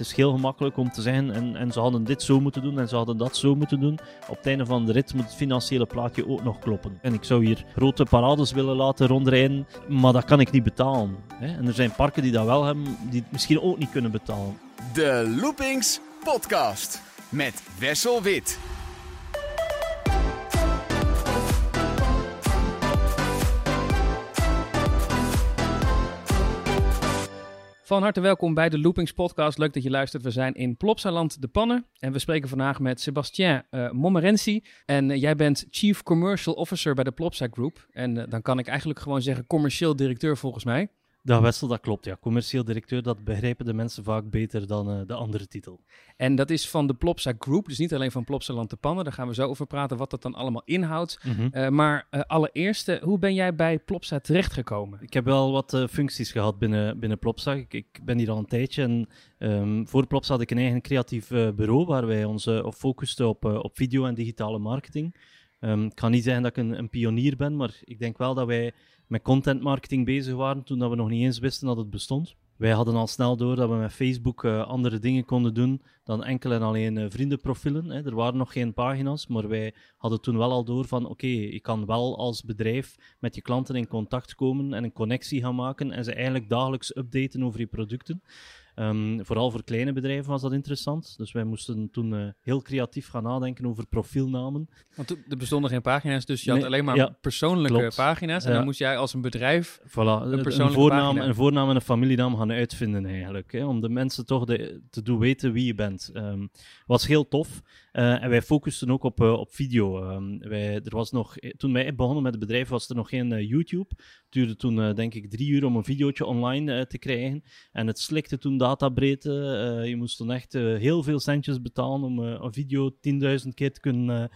Het is heel gemakkelijk om te zeggen, en, en ze hadden dit zo moeten doen en ze hadden dat zo moeten doen. Op het einde van de rit moet het financiële plaatje ook nog kloppen. En ik zou hier grote parades willen laten rondrijden, maar dat kan ik niet betalen. Hè? En er zijn parken die dat wel hebben, die het misschien ook niet kunnen betalen. De Loopings Podcast met Wessel Wit. Van harte welkom bij de Loopings Podcast. Leuk dat je luistert. We zijn in Plopsaland de Pannen. En we spreken vandaag met Sebastien uh. En eh, jij bent Chief Commercial Officer bij de Plopsa Group. En uh, dan kan ik eigenlijk gewoon zeggen commercieel directeur volgens mij. Dat Wessel, dat klopt. Ja. Commercieel directeur, dat begrijpen de mensen vaak beter dan uh, de andere titel. En dat is van de Plopsa Group, dus niet alleen van Plopsa Land de Pannen. Daar gaan we zo over praten wat dat dan allemaal inhoudt. Mm -hmm. uh, maar uh, allereerst, hoe ben jij bij Plopsa terechtgekomen? Ik heb wel wat functies gehad binnen, binnen Plopsa. Ik, ik, ben hier al een tijdje en um, voor Plopsa had ik een eigen creatief bureau waar wij ons op focusten op, op video en digitale marketing. Um, ik kan niet zeggen dat ik een, een pionier ben, maar ik denk wel dat wij met content marketing bezig waren toen dat we nog niet eens wisten dat het bestond. Wij hadden al snel door dat we met Facebook uh, andere dingen konden doen dan enkel en alleen uh, vriendenprofielen. Hè. Er waren nog geen pagina's, maar wij hadden toen wel al door van oké, okay, je kan wel als bedrijf met je klanten in contact komen en een connectie gaan maken en ze eigenlijk dagelijks updaten over je producten. Um, vooral voor kleine bedrijven was dat interessant. Dus wij moesten toen uh, heel creatief gaan nadenken over profielnamen. Want er bestonden geen pagina's, dus je nee, had alleen maar ja, persoonlijke klopt. pagina's. En ja. dan moest jij als een bedrijf voilà, een, een, voornaam, een voornaam en een familienaam gaan uitvinden eigenlijk. Hè, om de mensen toch de, te doen weten wie je bent. Um, was heel tof. Uh, en wij focusten ook op, uh, op video. Um, wij, er was nog, toen wij begonnen met het bedrijf was er nog geen uh, YouTube. Het duurde toen denk ik drie uur om een videootje online te krijgen. En het slikte toen databreedte. je moest toen echt heel veel centjes betalen om een video 10.000 keer te kunnen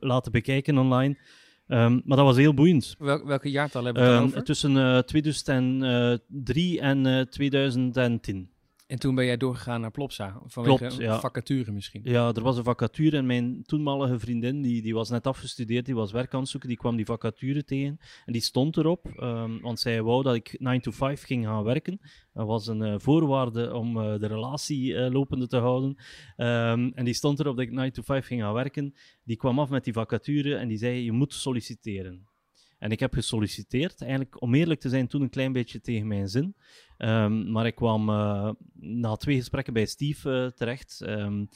laten bekijken online. Um, maar dat was heel boeiend. Wel, welke jaartal hebben we over? Tussen 2003 en 2010. En toen ben jij doorgegaan naar Plopsa, vanwege Klopt, ja. vacature misschien? Ja, er was een vacature en mijn toenmalige vriendin, die, die was net afgestudeerd, die was werk aan het zoeken, die kwam die vacature tegen en die stond erop, um, want zij wou dat ik 9 to 5 ging gaan werken. Dat was een uh, voorwaarde om uh, de relatie uh, lopende te houden. Um, en die stond erop dat ik 9 to 5 ging gaan werken. Die kwam af met die vacature en die zei, je moet solliciteren. En ik heb gesolliciteerd, eigenlijk om eerlijk te zijn, toen een klein beetje tegen mijn zin. Um, maar ik kwam uh, na twee gesprekken bij Steve uh, terecht. Um,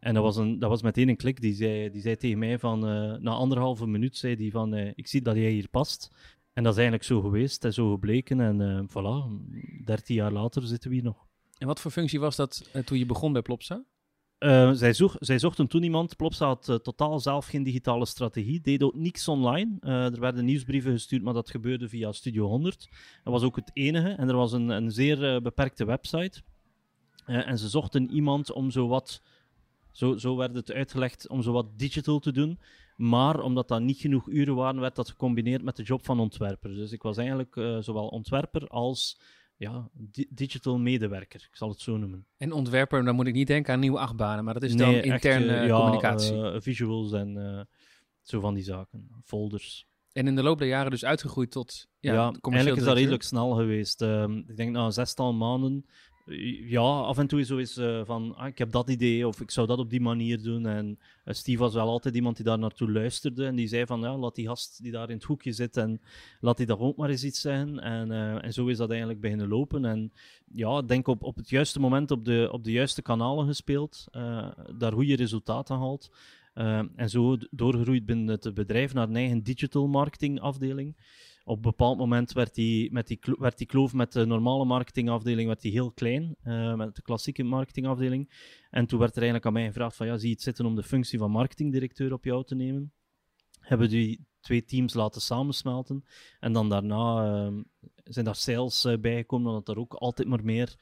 en dat was, een, dat was meteen een klik. Die zei, die zei tegen mij van, uh, na anderhalve minuut, zei die van, ik zie dat jij hier past. En dat is eigenlijk zo geweest en zo gebleken. En voilà, dertien jaar later zitten we hier nog. En wat voor functie was dat toen je begon bij Plopsa? Uh, zij, zij, zochten toen iemand. Plopsa had uh, totaal zelf geen digitale strategie, deed ook niks online. Uh, er werden nieuwsbrieven gestuurd, maar dat gebeurde via Studio 100. Dat was ook het enige. En er was een, een zeer beperkte website. en ze zochten iemand om zo wat, zo, zo werd het uitgelegd, om zo wat digital te doen. Maar omdat dat niet genoeg uren waren, werd dat gecombineerd met de job van ontwerper. Dus ik was eigenlijk zowel ontwerper als ja, di digital medewerker, ik zal het zo noemen. En ontwerper, dan moet ik niet denken aan nieuwe achtbanen, maar dat is dan nee, interne echt, ja, communicatie. Uh, visuals en uh, zo van die zaken, folders. En in de loop der jaren dus uitgegroeid tot ja, ja eigenlijk is dat redelijk snel geweest. Ehm, ik denk na een zestal maanden ja, af en toe is zo eens uh, van, ah, ik heb dat idee of ik zou dat op die manier doen. En uh, Steve was wel altijd iemand die daar naartoe luisterde en die zei van, ja, laat die gast die daar in het hoekje zit en laat die daar ook maar eens iets zeggen. En, uh, en zo is dat eigenlijk beginnen lopen. En ja, denk op, op het juiste moment op de, op de juiste kanalen gespeeld, daar goede resultaten haalt. en zo doorgegroeid binnen het bedrijf naar een eigen digital marketing afdeling op een bepaald moment werd die, met die, werd die kloof met de normale marketingafdeling werd die heel klein, uh, met de klassieke marketingafdeling. En toen werd er eigenlijk aan mij gevraagd van, ja, zie je het zitten om de functie van marketingdirecteur op jou te nemen? Hebben die twee teams laten samensmelten. En dan daarna uh, zijn daar sales uh, bijgekomen, omdat er ook altijd maar meer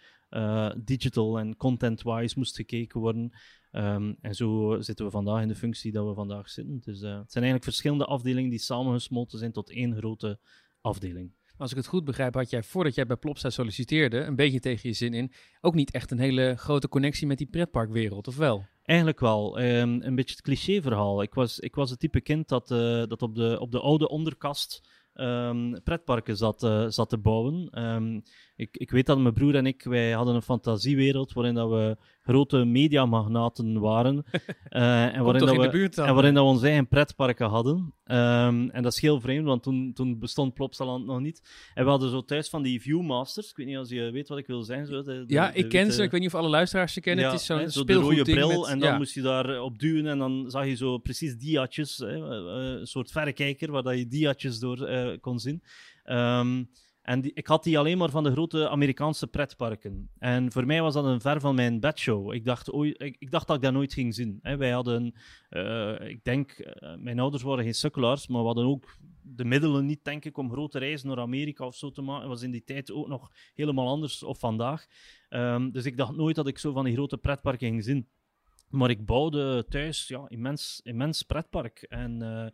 digital en content-wise moest gekeken worden. Um, en zo zitten we vandaag in de functie dat we vandaag zitten. Dus uh, het zijn eigenlijk verschillende afdelingen die samengesmolten zijn tot één grote afdeling. Als ik het goed begrijp, had jij voordat jij bij Plopsa solliciteerde, een beetje tegen je zin in, ook niet echt een hele grote connectie met die pretparkwereld, of wel? Eigenlijk wel. Um, een beetje het clichéverhaal. Ik was, ik was het type kind dat, uh, dat op, de, op de oude onderkast um, pretparken zat, uh, zat te bouwen. Um, ik, ik weet dat mijn broer en ik, wij hadden een fantasiewereld waarin dat we grote mediamagnaten waren. uh, en, waarin dat we, en waarin dat we onze eigen pretparken hadden. Um, en dat is heel vreemd, want toen, toen bestond Plopsaland nog niet. En we hadden zo thuis van die Viewmasters. Ik weet niet als je weet wat ik wil zijn. Zo, de, ja, ik ken ze. Ik weet niet of alle luisteraars ze kennen. het is zo'n zo de rode bril. Met, en dan moest je daar op duwen en dan zag je zo precies diatjes. Hè, eh, een soort verrekijker waar dat je diatjes door uh, kon zien. Um, en ik had die alleen maar van de grote Amerikaanse pretparken. En voor mij was dat een ver van mijn bedshow. Ik dacht, ik, dacht dat ik dat nooit ging zien. wij hadden, uh, ik denk, uh, mijn ouders waren geen sukkelaars, maar we hadden ook de middelen niet, denk ik, om grote reizen naar Amerika of zo te maken. Was in die tijd ook nog helemaal anders of vandaag. Um, dus ik dacht nooit dat ik zo van die grote pretparken ging zien. Maar ik bouwde thuis ja, immens, immens pretpark. En uh,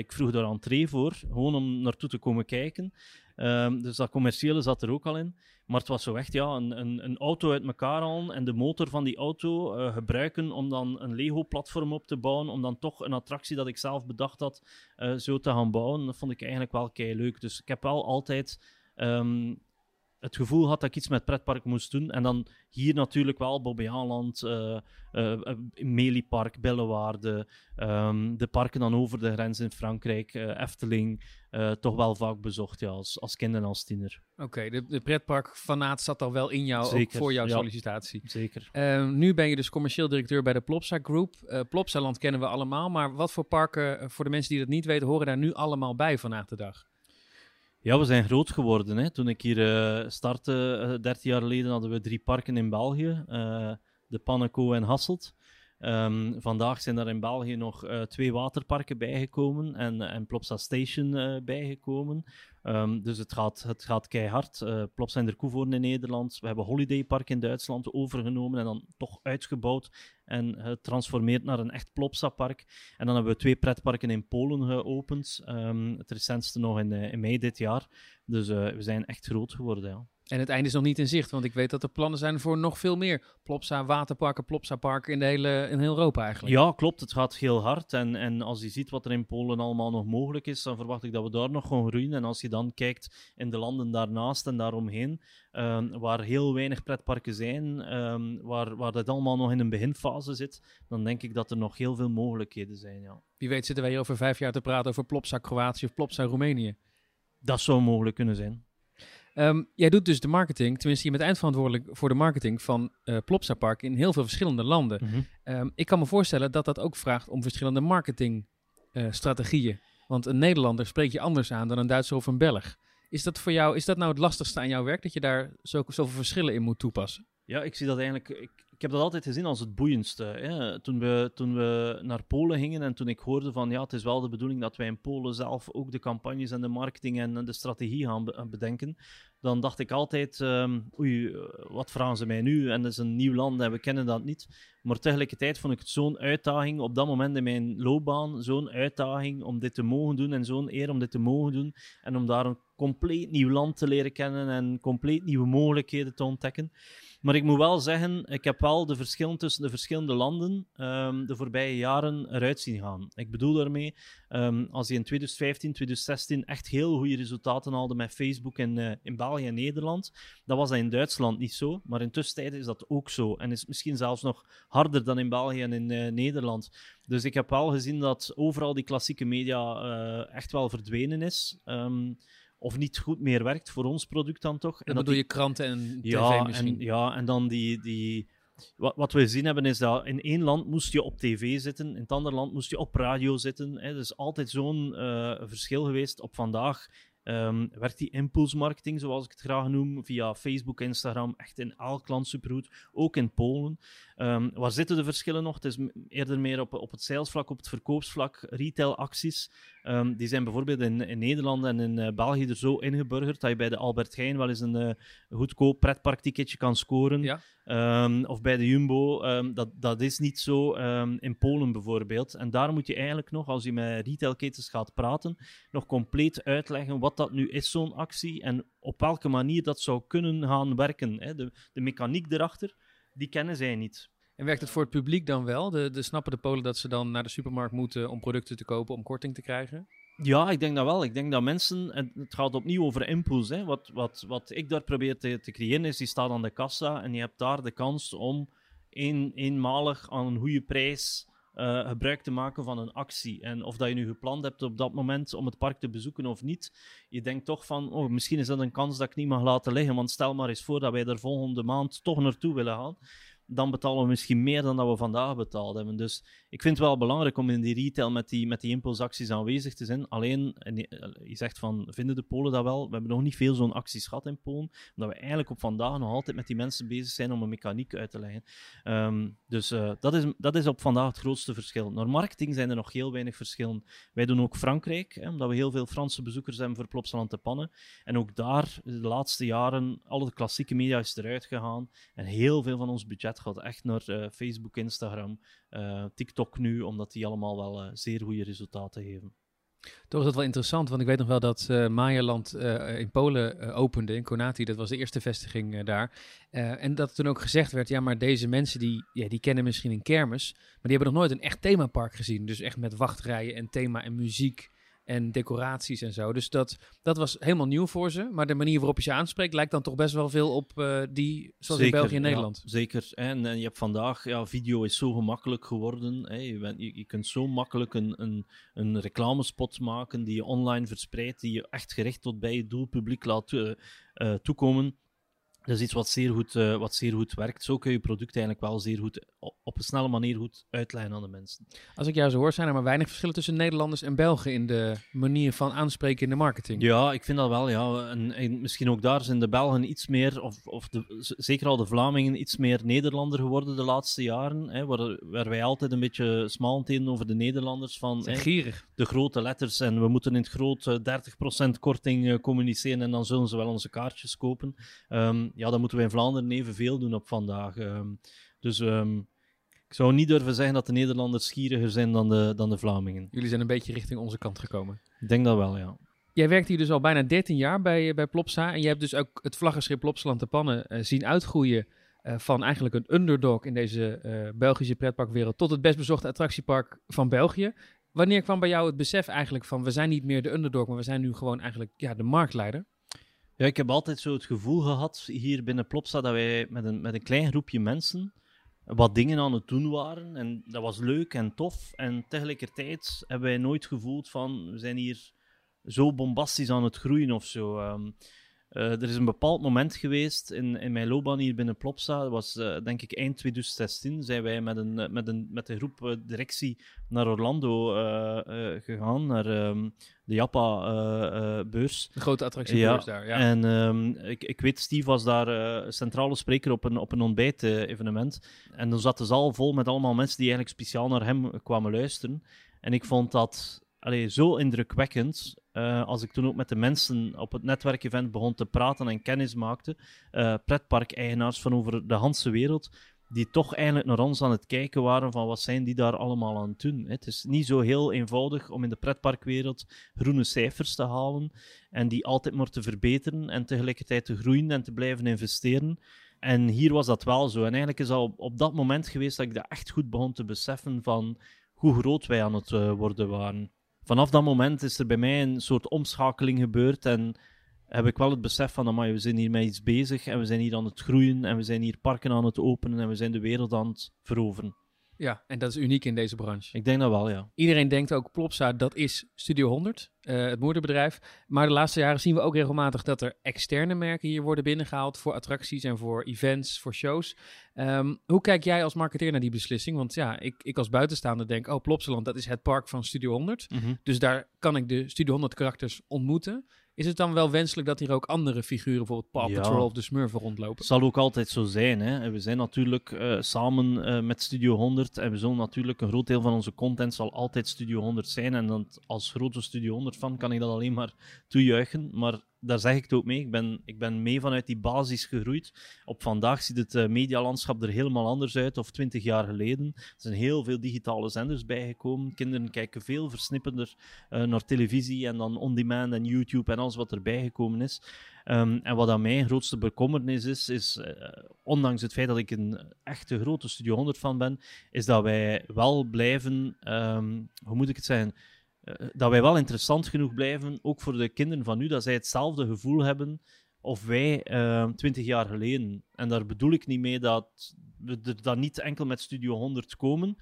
ik vroeg daar entree voor, gewoon om naartoe te komen kijken. Um, dus dat commerciële zat er ook al in. Maar het was zo echt ja, een, een, een auto uit elkaar halen en de motor van die auto uh, gebruiken om dan een Lego-platform op te bouwen. Om dan toch een attractie dat ik zelf bedacht had uh, zo te gaan bouwen. Dat vond ik eigenlijk wel kei leuk. Dus ik heb wel altijd um, het gevoel had dat ik iets met pretpark moest doen. En dan hier natuurlijk wel Bobbejaanland, uh, uh, Meliepark, Bellewaarde, um, de parken dan over de grens in Frankrijk, uh, Efteling, toch wel vaak bezocht ja, als, als kind en als tiener. Oké, de, de pretparkfanaat zat al wel in jou, ook voor jouw sollicitatie. Zeker. Ehm, nu ben je dus commercieel directeur bij de Plopsa Group. Plopsaland kennen we allemaal, maar wat voor parken, voor de mensen die dat niet weten, horen daar nu allemaal bij vandaag de dag? Ja, we zijn groot geworden. Hè. Toen ik hier uh, startte, uh, eh, 13 jaar geleden, hadden we drie parken in België. Uh, de Panneco en Hasselt. Um, vandaag zijn er in België nog uh, twee waterparken bijgekomen en, en Plopsa Station uh, bijgekomen. Um, dus het gaat, het gaat keihard. Uh, Plopsa in der Koevoorn in Nederland. We hebben Holiday Park in Duitsland overgenomen en dan toch uitgebouwd en getransformeerd naar een echt Plopsa-park. En dan hebben we twee pretparken in Polen geopend. Um, het recentste nog in, in mei dit jaar. Dus we zijn echt groot geworden, ja. En het einde is nog niet in zicht, want ik weet dat er plannen zijn voor nog veel meer Plopsa waterparken, Plopsa parken in, de hele, in heel Europa eigenlijk. Ja, klopt. Het gaat heel hard. En, en als je ziet wat er in Polen allemaal nog mogelijk is, dan verwacht ik dat we daar nog gaan groeien. En als je dan kijkt in de landen daarnaast en daaromheen, um, waar heel weinig pretparken zijn, um, waar, waar dat allemaal nog in een beginfase zit, dan denk ik dat er nog heel veel mogelijkheden zijn. Ja. Wie weet zitten wij hier over vijf jaar te praten over Plopsa Kroatië of Plopsa Roemenië. Dat zou mogelijk kunnen zijn. Um, jij doet dus de marketing, tenminste je bent eindverantwoordelijk voor de marketing van uh, Plopsa Park in heel veel verschillende landen. Mm -hmm. um, ik kan me voorstellen dat dat ook vraagt om verschillende marketingstrategieën. Uh, Want een Nederlander spreek je anders aan dan een Duitser of een Belg. Is dat voor jou, is dat nou het lastigste aan jouw werk, dat je daar zo, zoveel verschillen in moet toepassen? Ja, ik zie dat eigenlijk. Ik, ik heb dat altijd gezien als het boeiendste. Hè. Toen, we, toen we naar Polen gingen en toen ik hoorde van ja, het is wel de bedoeling dat wij in Polen zelf ook de campagnes en de marketing en de strategie gaan bedenken, dan dacht ik altijd, um, oei, wat vragen ze mij nu? En het is een nieuw land en we kennen dat niet. Maar tegelijkertijd vond ik het zo'n uitdaging op dat moment in mijn loopbaan, zo'n uitdaging om dit te mogen doen en zo'n eer om dit te mogen doen en om daar een compleet nieuw land te leren kennen en compleet nieuwe mogelijkheden te ontdekken. Maar ik moet wel zeggen, ik heb wel de verschillen tussen de verschillende landen um, de voorbije jaren eruit zien gaan. Ik bedoel daarmee, um, als je in 2015, 2016 echt heel goede resultaten haalde met Facebook in, uh, in België en Nederland, dan was dat in Duitsland niet zo. Maar intussen is dat ook zo. En is misschien zelfs nog harder dan in België en in uh, Nederland. Dus ik heb wel gezien dat overal die klassieke media uh, echt wel verdwenen is. Um, of niet goed meer werkt voor ons product dan toch. En dat bedoel je kranten en ja, tv misschien? En, ja, en dan die... die wat, wat we gezien hebben is dat in één land moest je op tv zitten, in het andere land moest je op radio zitten. Hè. Er is altijd zo'n uh, verschil geweest. Op vandaag um, werkt die impulsmarketing, zoals ik het graag noem, via Facebook, Instagram, echt in elk land supergoed, ook in Polen. Um, waar zitten de verschillen nog? Het is eerder meer op, op het salesvlak, op het verkoopsvlak, retailacties. Um, die zijn bijvoorbeeld in, in Nederland en in uh, België er zo ingeburgerd dat je bij de Albert Heijn wel eens een uh, goedkoop pretparkticketje kan scoren. Ja. Um, of bij de Jumbo. dat, dat is niet zo in Polen bijvoorbeeld. En daar moet je eigenlijk nog, als je met retailketens gaat praten, nog compleet uitleggen wat dat nu is, zo'n actie, en op welke manier dat zou kunnen gaan werken. Hè. De, de mechaniek erachter die kennen zij niet. En werkt het voor het publiek dan wel? De, de snappen de Polen dat ze dan naar de supermarkt moeten om producten te kopen om korting te krijgen? Ja, ik denk dat wel. Ik denk dat mensen, en het gaat opnieuw over impuls. Hè. Wat, wat, wat ik daar probeer te, te creëren is, je staat aan de kassa en je hebt daar de kans om een, eenmalig aan een goede prijs uh, gebruik te maken van een actie. En of dat je nu gepland hebt op dat moment om het park te bezoeken of niet, je denkt toch van, oh, misschien is dat een kans dat ik niet mag laten liggen. Want stel maar eens voor dat wij er volgende maand toch naartoe willen gaan dan betalen we misschien meer dan dat we vandaag betaald hebben. Dus ik vind het wel belangrijk om in die retail met die, met die impulsacties aanwezig te zijn. Alleen, en je zegt van, vinden de Polen dat wel? We hebben nog niet veel zo'n acties gehad in Polen, omdat we eigenlijk op vandaag nog altijd met die mensen bezig zijn om een mechaniek uit te leggen. Ehm, dus uh, dat, is, dat is op vandaag het grootste verschil. Naar marketing zijn er nog heel weinig verschillen. Wij doen ook Frankrijk, hè, omdat we heel veel Franse bezoekers hebben voor Plopsaland te Pannen. En ook daar, de laatste jaren, alle klassieke media is eruit gegaan. En heel veel van ons budget gaat echt naar uh, Facebook, Instagram, TikTok nu, omdat die allemaal wel uh, zeer goede resultaten geven. Toch is dat wel interessant, want ik weet nog wel dat uh, in Polen opende, in Konati, dat was de eerste vestiging daar. en dat toen ook gezegd werd, ja, maar deze mensen die, ja, die kennen misschien een kermis, maar die hebben nog nooit een echt themapark gezien. Dus echt met wachtrijen en thema en muziek en decoraties en zo. Dus dat, dat was helemaal nieuw voor ze. Maar de manier waarop je ze aanspreekt lijkt dan toch best wel veel op uh, die, zoals in België en Nederland. Ja, zeker. En, en, je hebt vandaag, ja, video is zo gemakkelijk geworden. Hè. Je, bent, je, je, kunt zo makkelijk een, een, een reclamespot maken die je online verspreidt, die je echt gericht tot bij je doelpubliek laat uh, uh, toekomen. Dat is iets wat zeer, goed, uh, wat zeer goed werkt. Zo kun je je product eigenlijk wel zeer goed op een snelle manier goed uitleggen aan de mensen. Als ik jou zo hoor, zijn er maar weinig verschillen tussen Nederlanders en Belgen in de manier van aanspreken in de marketing. Ja, ik vind dat wel. Ja. En, en misschien ook daar zijn de Belgen iets meer, of, of de, zeker al de Vlamingen, iets meer Nederlander geworden de laatste jaren. Hè, waar, waar wij altijd een beetje smalend in over de Nederlanders. Van, hè, gierig. De grote letters en we moeten in het groot 30% korting uh, communiceren en dan zullen ze wel onze kaartjes kopen. Um, ja, dan moeten we in Vlaanderen evenveel doen op vandaag. Um, dus um, ik zou niet durven zeggen dat de Nederlanders schieriger zijn dan de, dan de Vlamingen. Jullie zijn een beetje richting onze kant gekomen. Ik denk dat wel, ja. Jij werkt hier dus al bijna 13 jaar bij, bij Plopsa. En je hebt dus ook het vlaggenschip Plopsaland de Pannen uh, zien uitgroeien. Uh, van eigenlijk een underdog in deze uh, Belgische pretparkwereld tot het best bezochte attractiepark van België. Wanneer kwam bij jou het besef eigenlijk van we zijn niet meer de underdog, maar we zijn nu gewoon eigenlijk ja, de marktleider? Ja, ik heb altijd zo het gevoel gehad hier binnen Plopsa dat wij met een, met een klein groepje mensen wat dingen aan het doen waren. En dat was leuk en tof. En tegelijkertijd hebben wij nooit gevoeld van we zijn hier zo bombastisch aan het groeien of zo. Um, uh, er is een bepaald moment geweest in, in mijn loopbaan hier binnen Plopsa. Dat was uh, denk ik eind 2016. Zijn wij met een, met een, met een groep uh, directie naar Orlando gegaan. Naar um, de Jappa-beurs. de grote attractiebeurs ja, daar, ja. En um, ik, ik weet, Steve was daar centrale spreker op een, op een ontbijt-evenement. en dan zat de zaal vol met allemaal mensen die eigenlijk speciaal naar hem kwamen luisteren. En ik vond dat allee, zo indrukwekkend. Uh, als ik toen ook met de mensen op het netwerkevent begon te praten en kennis maakte, uh, pretparkeigenaars van over de hele wereld, die toch eigenlijk naar ons aan het kijken waren van wat zijn die daar allemaal aan het doen. Het is niet zo heel eenvoudig om in de pretparkwereld groene cijfers te halen en die altijd maar te verbeteren en tegelijkertijd te groeien en te blijven investeren. En hier was dat wel zo. En eigenlijk is dat op, dat moment geweest dat ik dat echt goed begon te beseffen van hoe groot wij aan het uh, worden waren vanaf dat moment is er bij mij een soort omschakeling gebeurd en heb ik wel het besef van, amai, we zijn hier met iets bezig en we zijn hier aan het groeien en we zijn hier parken aan het openen en we zijn de wereld aan het veroveren. Ja, en dat is uniek in deze branche. Ik denk dat wel, ja. Iedereen denkt ook, Plopsa, dat is Studio 100, uh, eh, het moederbedrijf. Maar de laatste jaren zien we ook regelmatig dat er externe merken hier worden binnengehaald voor attracties en voor events, voor shows. Um, hoe kijk jij als marketeer naar die beslissing? Want ja, ik, ik als buitenstaander denk, oh, Plopsaland, dat is het park van Studio 100. Mm -hmm. Dus daar kan ik de Studio 100 karakters ontmoeten. Is het dan wel wenselijk dat hier ook andere figuren, bijvoorbeeld Paw ja. Patrol of de Smurfen, rondlopen? Het zal ook altijd zo zijn. Hè. We zijn natuurlijk uh, samen uh, met Studio 100 en we zullen natuurlijk, een groot deel van onze content zal altijd Studio 100 zijn. En dan, als grote Studio 100 fan kan ik dat alleen maar toejuichen. Maar daar zeg ik het ook mee. Ik ben, ik ben mee vanuit die basis gegroeid. Op vandaag ziet het uh, medialandschap er helemaal anders uit, of twintig jaar geleden. Er zijn heel veel digitale zenders bijgekomen. Kinderen kijken veel versnippender uh, naar televisie en dan on-demand en YouTube en alles wat erbij gekomen is. Um, en wat aan mijn grootste bekommernis is, is uh, ondanks het feit dat ik een echte grote Studio 100 fan ben, is dat wij wel blijven, um, hoe moet ik het zeggen, eh, dat wij wel interessant genoeg blijven, ook voor de kinderen van nu, dat zij hetzelfde gevoel hebben of wij eh, twintig jaar geleden. En daar bedoel ik niet mee dat we er dan niet enkel met Studio 100 komen,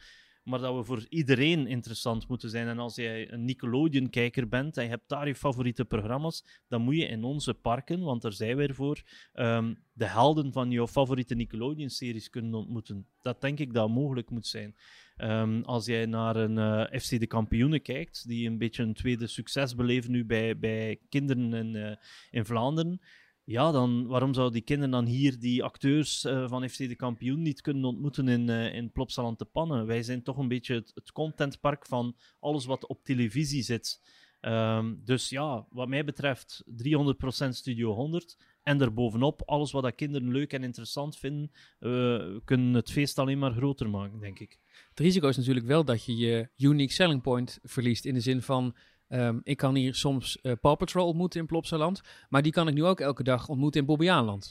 maar dat we voor iedereen interessant moeten zijn. En als jij een Nickelodeon-kijker bent en je hebt daar je favoriete programma's, dan moet je in onze parken, want daar zijn wij ervoor, ehm, de helden van jouw favoriete Nickelodeon-series kunnen ontmoeten. Dat denk ik dat mogelijk moet zijn. Ehm, als jij naar een eh, FC de Kampioenen kijkt, die een beetje een tweede succes beleven nu bij, bij kinderen in, uh, in Vlaanderen, ja, dan waarom zouden die kinderen dan hier die acteurs uh, van FC de Kampioen niet kunnen ontmoeten in, uh, in Plopsaland te Pannen? Wij zijn toch een beetje het, contentpark van alles wat op televisie zit. Um, dus ja, wat mij betreft 300% Studio 100. En daarbovenop, alles wat dat kinderen leuk en interessant vinden, uh, kunnen het feest alleen maar groter maken, denk ik. Het risico is natuurlijk wel dat je je unique selling point verliest. In de zin van, Um, ik kan hier soms uh, Paw Patrol ontmoeten in Plopsaland, maar die kan ik nu ook elke dag ontmoeten in Bobbejaanland.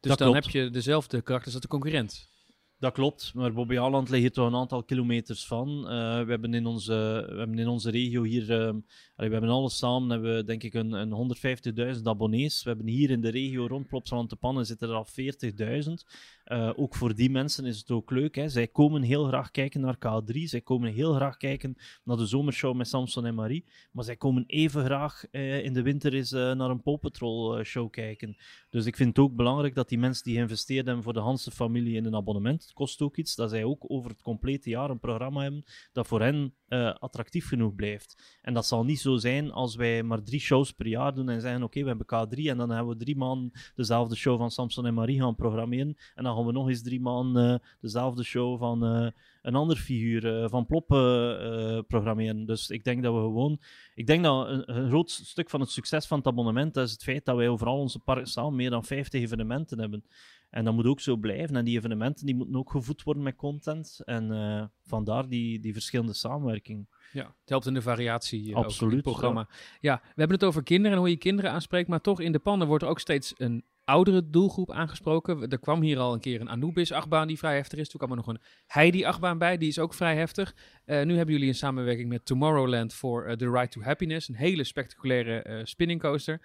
Dus Dat dan klopt. heb je dezelfde karakters als de concurrent. Dat klopt, maar Bobby Aland ligt hier toch een aantal kilometers van. Uh, we, hebben in onze, we hebben in onze regio hier, allee, we hebben alles samen, hebben we denk ik een, een 150.000 abonnees. We hebben hier in de regio rond Plopsaland te Pannen zitten er al 40.000. Uh, ook voor die mensen is het ook leuk. Hè. Zij komen heel graag kijken naar K3. Zij komen heel graag kijken naar de zomershow met Samson en Marie. Maar zij komen even graag uh, in de winter eens naar een Paw Patrol show kijken. Dus ik vind het ook belangrijk dat die mensen die geïnvesteerd hebben voor de Hanse familie in een abonnement, kost ook iets, dat zij ook over het complete jaar een programma hebben dat voor hen uh, attractief genoeg blijft. En dat zal niet zo zijn als wij maar drie shows per jaar doen en zeggen: Oké, we hebben K3 en dan hebben we drie maanden dezelfde show van Samson en Marie gaan programmeren. En dan gaan we nog eens drie maanden uh, dezelfde show van uh, een ander figuur, van Plop, programmeren. Dus ik denk dat we gewoon. Ik denk dat een, een, groot stuk van het succes van het abonnement is het feit dat wij overal onze parken samen meer dan 50 evenementen hebben. En dat moet ook zo blijven. En die evenementen die moeten ook gevoed worden met content. En uh, vandaar die, die verschillende samenwerking. Ja, het helpt in de variatie uh, Absoluut, in het programma. Ja. ja, we hebben het over kinderen en hoe je kinderen aanspreekt. Maar toch in de pannen wordt er ook steeds een oudere doelgroep aangesproken. Er kwam hier al een keer een Anubis-achtbaan die vrij heftig is. Toen kwam er nog een Heidi-achtbaan bij, die is ook vrij heftig. Uh, nu hebben jullie een samenwerking met Tomorrowland voor uh, The Ride to Happiness. Een hele spectaculaire uh, spinning coaster.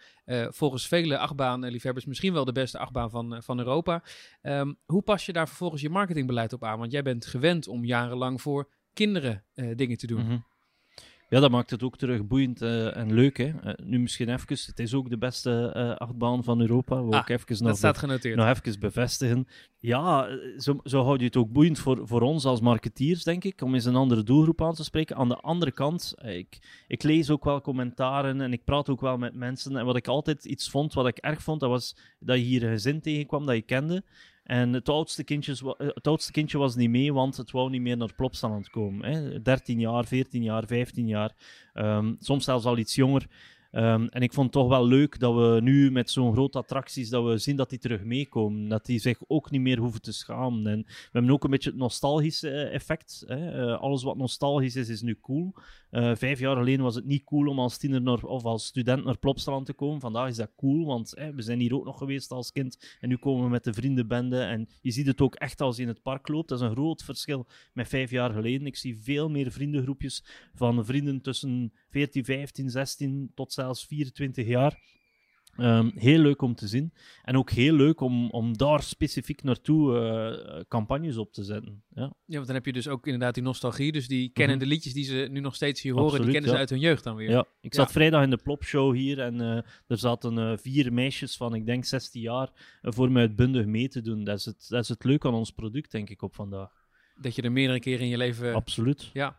volgens vele achtbaanliefhebbers misschien wel de beste achtbaan van, van Europa. Um, hoe pas je daar vervolgens je marketingbeleid op aan? Want jij bent gewend om jarenlang voor kinderen dingen te doen. -hmm. Ja, dat maakt het ook terug boeiend uh, en leuk. Hè? Uh, nu misschien even, het is ook de beste uh, achtbaan van Europa. We ah, ook even dat nog, staat genoteerd. nog even bevestigen. Ja, zo, zo houd je het ook boeiend voor, voor ons als marketeers, denk ik, om eens een andere doelgroep aan te spreken. Aan de andere kant, ik, ik lees ook wel commentaren en ik praat ook wel met mensen. En wat ik altijd iets vond, wat ik erg vond, dat was dat je hier een gezin tegenkwam dat je kende. En het oudste, kindje, het oudste kindje was niet mee, want het wou niet meer naar Plopsaland komen. Hè. 13 jaar, 14 jaar, 15 jaar. Um, soms zelfs al iets jonger. Um, en ik vond het toch wel leuk dat we nu met zo'n grote attracties, dat we zien dat die terug meekomen. Dat die zich ook niet meer hoeven te schamen. En we hebben ook een beetje het nostalgische effect. Hè. Uh, alles wat nostalgisch is, is nu cool. Uh, vijf jaar geleden was het niet cool om als tiener naar, of als student naar Plopsaland te komen. Vandaag is dat cool, want we zijn hier ook nog geweest als kind. En nu komen we met de vriendenbende. En je ziet het ook echt als je in het park loopt. Dat is een groot verschil met vijf jaar geleden. Ik zie veel meer vriendengroepjes van vrienden tussen 14, 15, 16 tot zelfs 24 jaar. Um, heel leuk om te zien. En ook heel leuk om, om daar specifiek naartoe uh, campagnes op te zetten. Ja. ja, want dan heb je dus ook inderdaad die nostalgie. Dus die kennen de liedjes die ze nu nog steeds hier horen, Absoluut, die kennen ja. ze uit hun jeugd dan weer. Ja, ik zat ja. vrijdag in de plopshow hier en uh, er zaten uh, vier meisjes van, ik denk, 16 jaar voor mij uitbundig mee te doen. Dat is, het, dat is het leuke aan ons product, denk ik, op vandaag. Dat je er meerdere keren in je leven... Absoluut. Ja.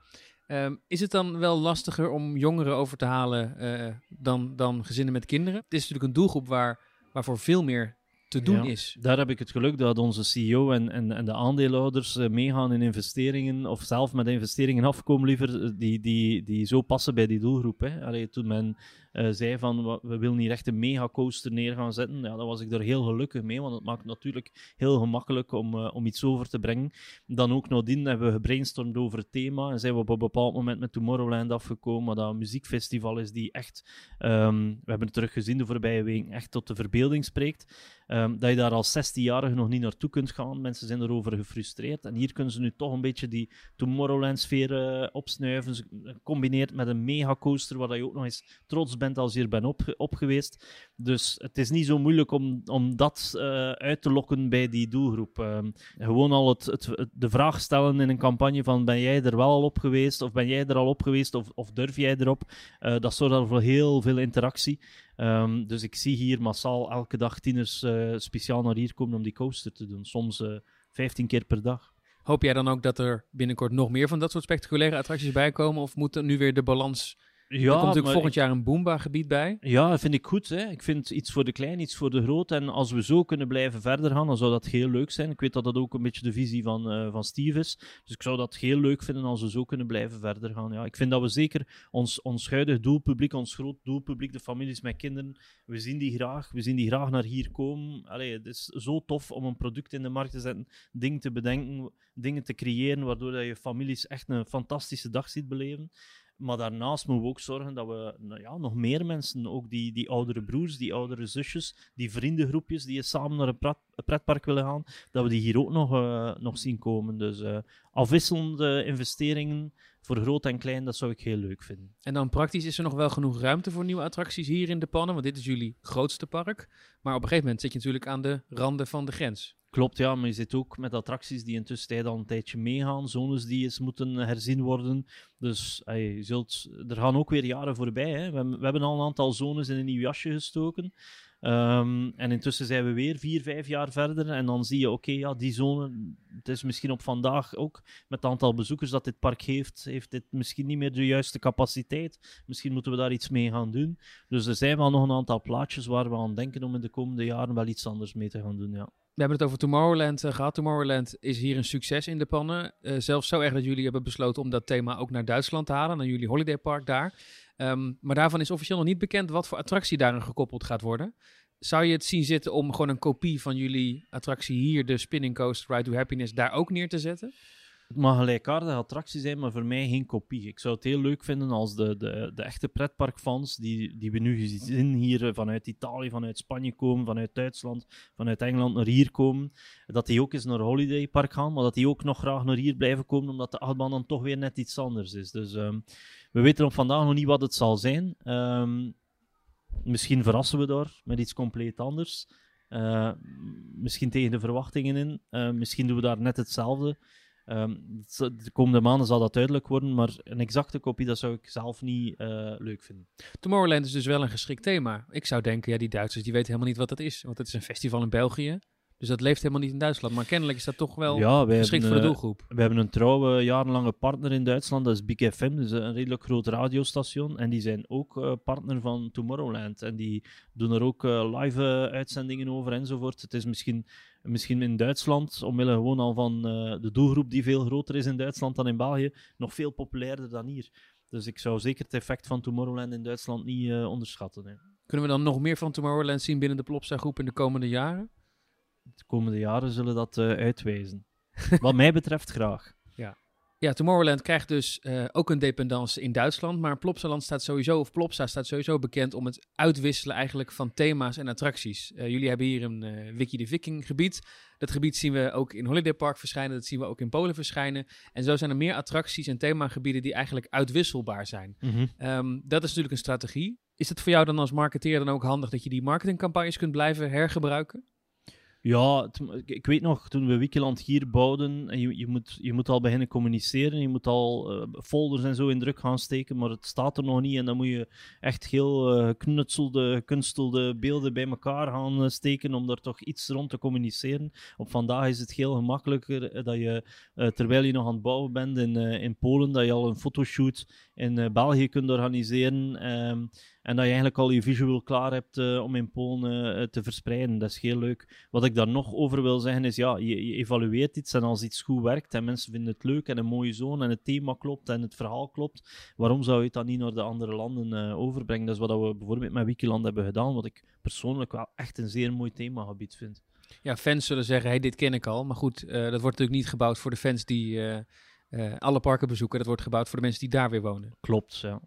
Um, is het dan wel lastiger om jongeren over te halen uh, dan, dan gezinnen met kinderen? Het is natuurlijk een doelgroep waar, waarvoor veel meer te doen ja, is. Daar heb ik het geluk dat onze CEO en, en, en de aandeelhouders uh, meegaan in investeringen, of zelf met investeringen afkomen liever, die, die, die zo passen bij die doelgroep. Hè. Allee, toen men eh, zei van "Wa- we willen hier echt een megacoaster neer gaan zetten, ja, dan was ik er heel gelukkig mee, want het maakt natuurlijk heel gemakkelijk om, eh, om iets over te brengen. Dan ook nadien hebben we gebrainstormd over het thema en zijn we op een bepaald moment met Tomorrowland afgekomen, dat een muziekfestival is die echt, ehm, we hebben het terug gezien de voorbije weken, echt tot de verbeelding spreekt. Ehm, dat je daar als 16-jarige nog niet naartoe kunt gaan. Mensen zijn erover gefrustreerd. En hier kunnen ze nu toch een beetje die Tomorrowland-sfeer eh, opsnuiven. Gecombineerd met een megacoaster, waar dat je ook nog eens trots bent als je er bent op, op geweest. Dus het is niet zo moeilijk om, om dat eh, uit te lokken bij die doelgroep. Ehm, gewoon al het, het, de vraag stellen in een campagne van ben jij er wel al op geweest? Of ben jij er al op geweest? Of, of durf jij erop? Eh, dat zorgt voor heel veel interactie. Ehm, dus ik zie hier massaal elke dag tieners eh, speciaal naar hier komen om die coaster te doen. Soms eh 15 keer per dag. Hoop jij dan ook dat er binnenkort nog meer van dat soort spectaculaire attracties bij komen? Of moet er nu weer de balans... Ja, er komt maar volgend jaar een Boomba-gebied bij. Ja, dat vind ik goed. Hè. Ik vind iets voor de klein, iets voor de groot. En als we zo kunnen blijven verder gaan, dan zou dat heel leuk zijn. Ik weet dat dat ook een beetje de visie van, eh, van Steve is. Dus ik zou dat heel leuk vinden als we zo kunnen blijven verder gaan. Ja, ik vind dat we zeker ons, ons huidig doelpubliek, ons groot doelpubliek, de families met kinderen, we zien die graag. We zien die graag naar hier komen. Allee, het is zo tof om een product in de markt te zetten, dingen te bedenken, dingen te creëren, waardoor dat je families echt een fantastische dag ziet beleven. Maar daarnaast moeten we ook zorgen dat we nou ja, nog meer mensen, ook die, die oudere broers, die oudere zusjes, die vriendengroepjes die samen naar een pret, een pretpark willen gaan, dat we die hier ook nog, eh, nog zien komen. Dus eh, afwisselende investeringen voor groot en klein, dat zou ik heel leuk vinden. En dan praktisch is er nog wel genoeg ruimte voor nieuwe attracties hier in de pannen. Want dit is jullie grootste park. Maar op een gegeven moment zit je natuurlijk aan de randen van de grens. Klopt, ja, maar je zit ook met attracties die intussen al een tijdje meegaan, zones die eens moeten herzien worden. Dus je zult, er gaan ook weer jaren voorbij. Hè. We hebben al een aantal zones in een nieuw jasje gestoken. Ehm, en intussen zijn we weer vier, vijf jaar verder. En dan zie je, oké, ja, die zone, het is misschien op vandaag ook, met het aantal bezoekers dat dit park heeft, heeft dit misschien niet meer de juiste capaciteit. Misschien moeten we daar iets mee gaan doen. Dus er zijn wel nog een aantal plaatjes waar we aan denken om in de komende jaren wel iets anders mee te gaan doen, ja. We hebben het over Tomorrowland eh, gehad. Tomorrowland is hier een succes in de pannen. Eh, zelfs zo erg dat jullie hebben besloten om dat thema ook naar Duitsland te halen, naar jullie holidaypark daar. Ehm, maar daarvan is officieel nog niet bekend wat voor attractie daaraan gekoppeld gaat worden. Zou je het zien zitten om gewoon een kopie van jullie attractie hier, de Spinning Coaster Ride to Happiness, daar ook neer te zetten? Het mag een gelijkaardige attractie zijn, maar voor mij geen kopie. Ik zou het heel leuk vinden als de, de, de echte pretparkfans, die, die we nu zien hier vanuit Italië, vanuit Spanje komen, vanuit Duitsland, vanuit Engeland naar hier komen, dat die ook eens naar Holiday Park gaan, maar dat die ook nog graag naar hier blijven komen, omdat de achtbaan dan toch weer net iets anders is. Dus ehm, we weten op vandaag nog niet wat het zal zijn. Ehm, misschien verrassen we daar met iets compleet anders. Eh, misschien tegen de verwachtingen in. Eh, misschien doen we daar net hetzelfde. Ehm, de komende maanden zal dat duidelijk worden, maar een exacte kopie dat zou ik zelf niet eh, leuk vinden. Tomorrowland is dus wel een geschikt thema. Ik zou denken, ja, die Duitsers die weten helemaal niet wat dat is. Want het is een festival in België. Dus dat leeft helemaal niet in Duitsland. Maar kennelijk is dat toch wel ja, geschikt voor de eh, doelgroep. We hebben een trouwe jarenlange partner in Duitsland, dat is Big FM, dus een redelijk groot radiostation. En die zijn ook eh, partner van Tomorrowland. En die doen er ook eh, live uitzendingen over enzovoort. Het is misschien, misschien in Duitsland, omwille gewoon al van de doelgroep die veel groter is in Duitsland dan in België, nog veel populairder dan hier. Dus ik zou zeker het effect van Tomorrowland in Duitsland niet onderschatten. Hè. Kunnen we dan nog meer van Tomorrowland zien binnen de Plopsa groep in de komende jaren? De komende jaren zullen dat eh, uitwijzen. Wat mij betreft graag. Ja, Tomorrowland krijgt dus eh, ook een dependance in Duitsland. Maar Plopsaland staat sowieso, of Plopsa staat sowieso bekend om het uitwisselen eigenlijk van thema's en attracties. Eh, jullie hebben hier een eh, Wiki de Viking gebied. Dat gebied zien we ook in Holiday Park verschijnen. Dat zien we ook in Polen verschijnen. En zo zijn er meer attracties en themagebieden die eigenlijk uitwisselbaar zijn. Ehm, dat is natuurlijk een strategie. Is het voor jou dan als marketeer dan ook handig dat je die marketingcampagnes kunt blijven hergebruiken? Ja, ik- weet nog, toen we Wikiland hier bouwden, en je, je, moet, je moet al beginnen communiceren, je moet al eh, folders en zo in druk gaan steken, maar het staat er nog niet en dan moet je echt heel eh, geknutselde, gekunstelde beelden bij elkaar gaan eh, steken om daar toch iets rond te communiceren. Op vandaag is het heel gemakkelijker dat je, terwijl je nog aan het bouwen bent in, in Polen, dat je al een fotoshoot in België kunt organiseren. ehm, En dat je eigenlijk al je visual klaar hebt eh, om in Polen eh, te verspreiden. Dat is heel leuk. Wat ik daar nog over wil zeggen is, ja, je, je, evalueert iets en als iets goed werkt en mensen vinden het leuk en een mooie zone en het thema klopt en het verhaal klopt, waarom zou je het dan niet naar de andere landen uh, overbrengen? Dat is wat we bijvoorbeeld met Wikiland hebben gedaan, wat ik persoonlijk wel echt een zeer mooi themagebied vind. Ja, fans zullen zeggen, hey, dit ken ik al. Maar goed, dat wordt natuurlijk niet gebouwd voor de fans die alle parken bezoeken. Dat wordt gebouwd voor de mensen die daar weer wonen. Klopt, ja.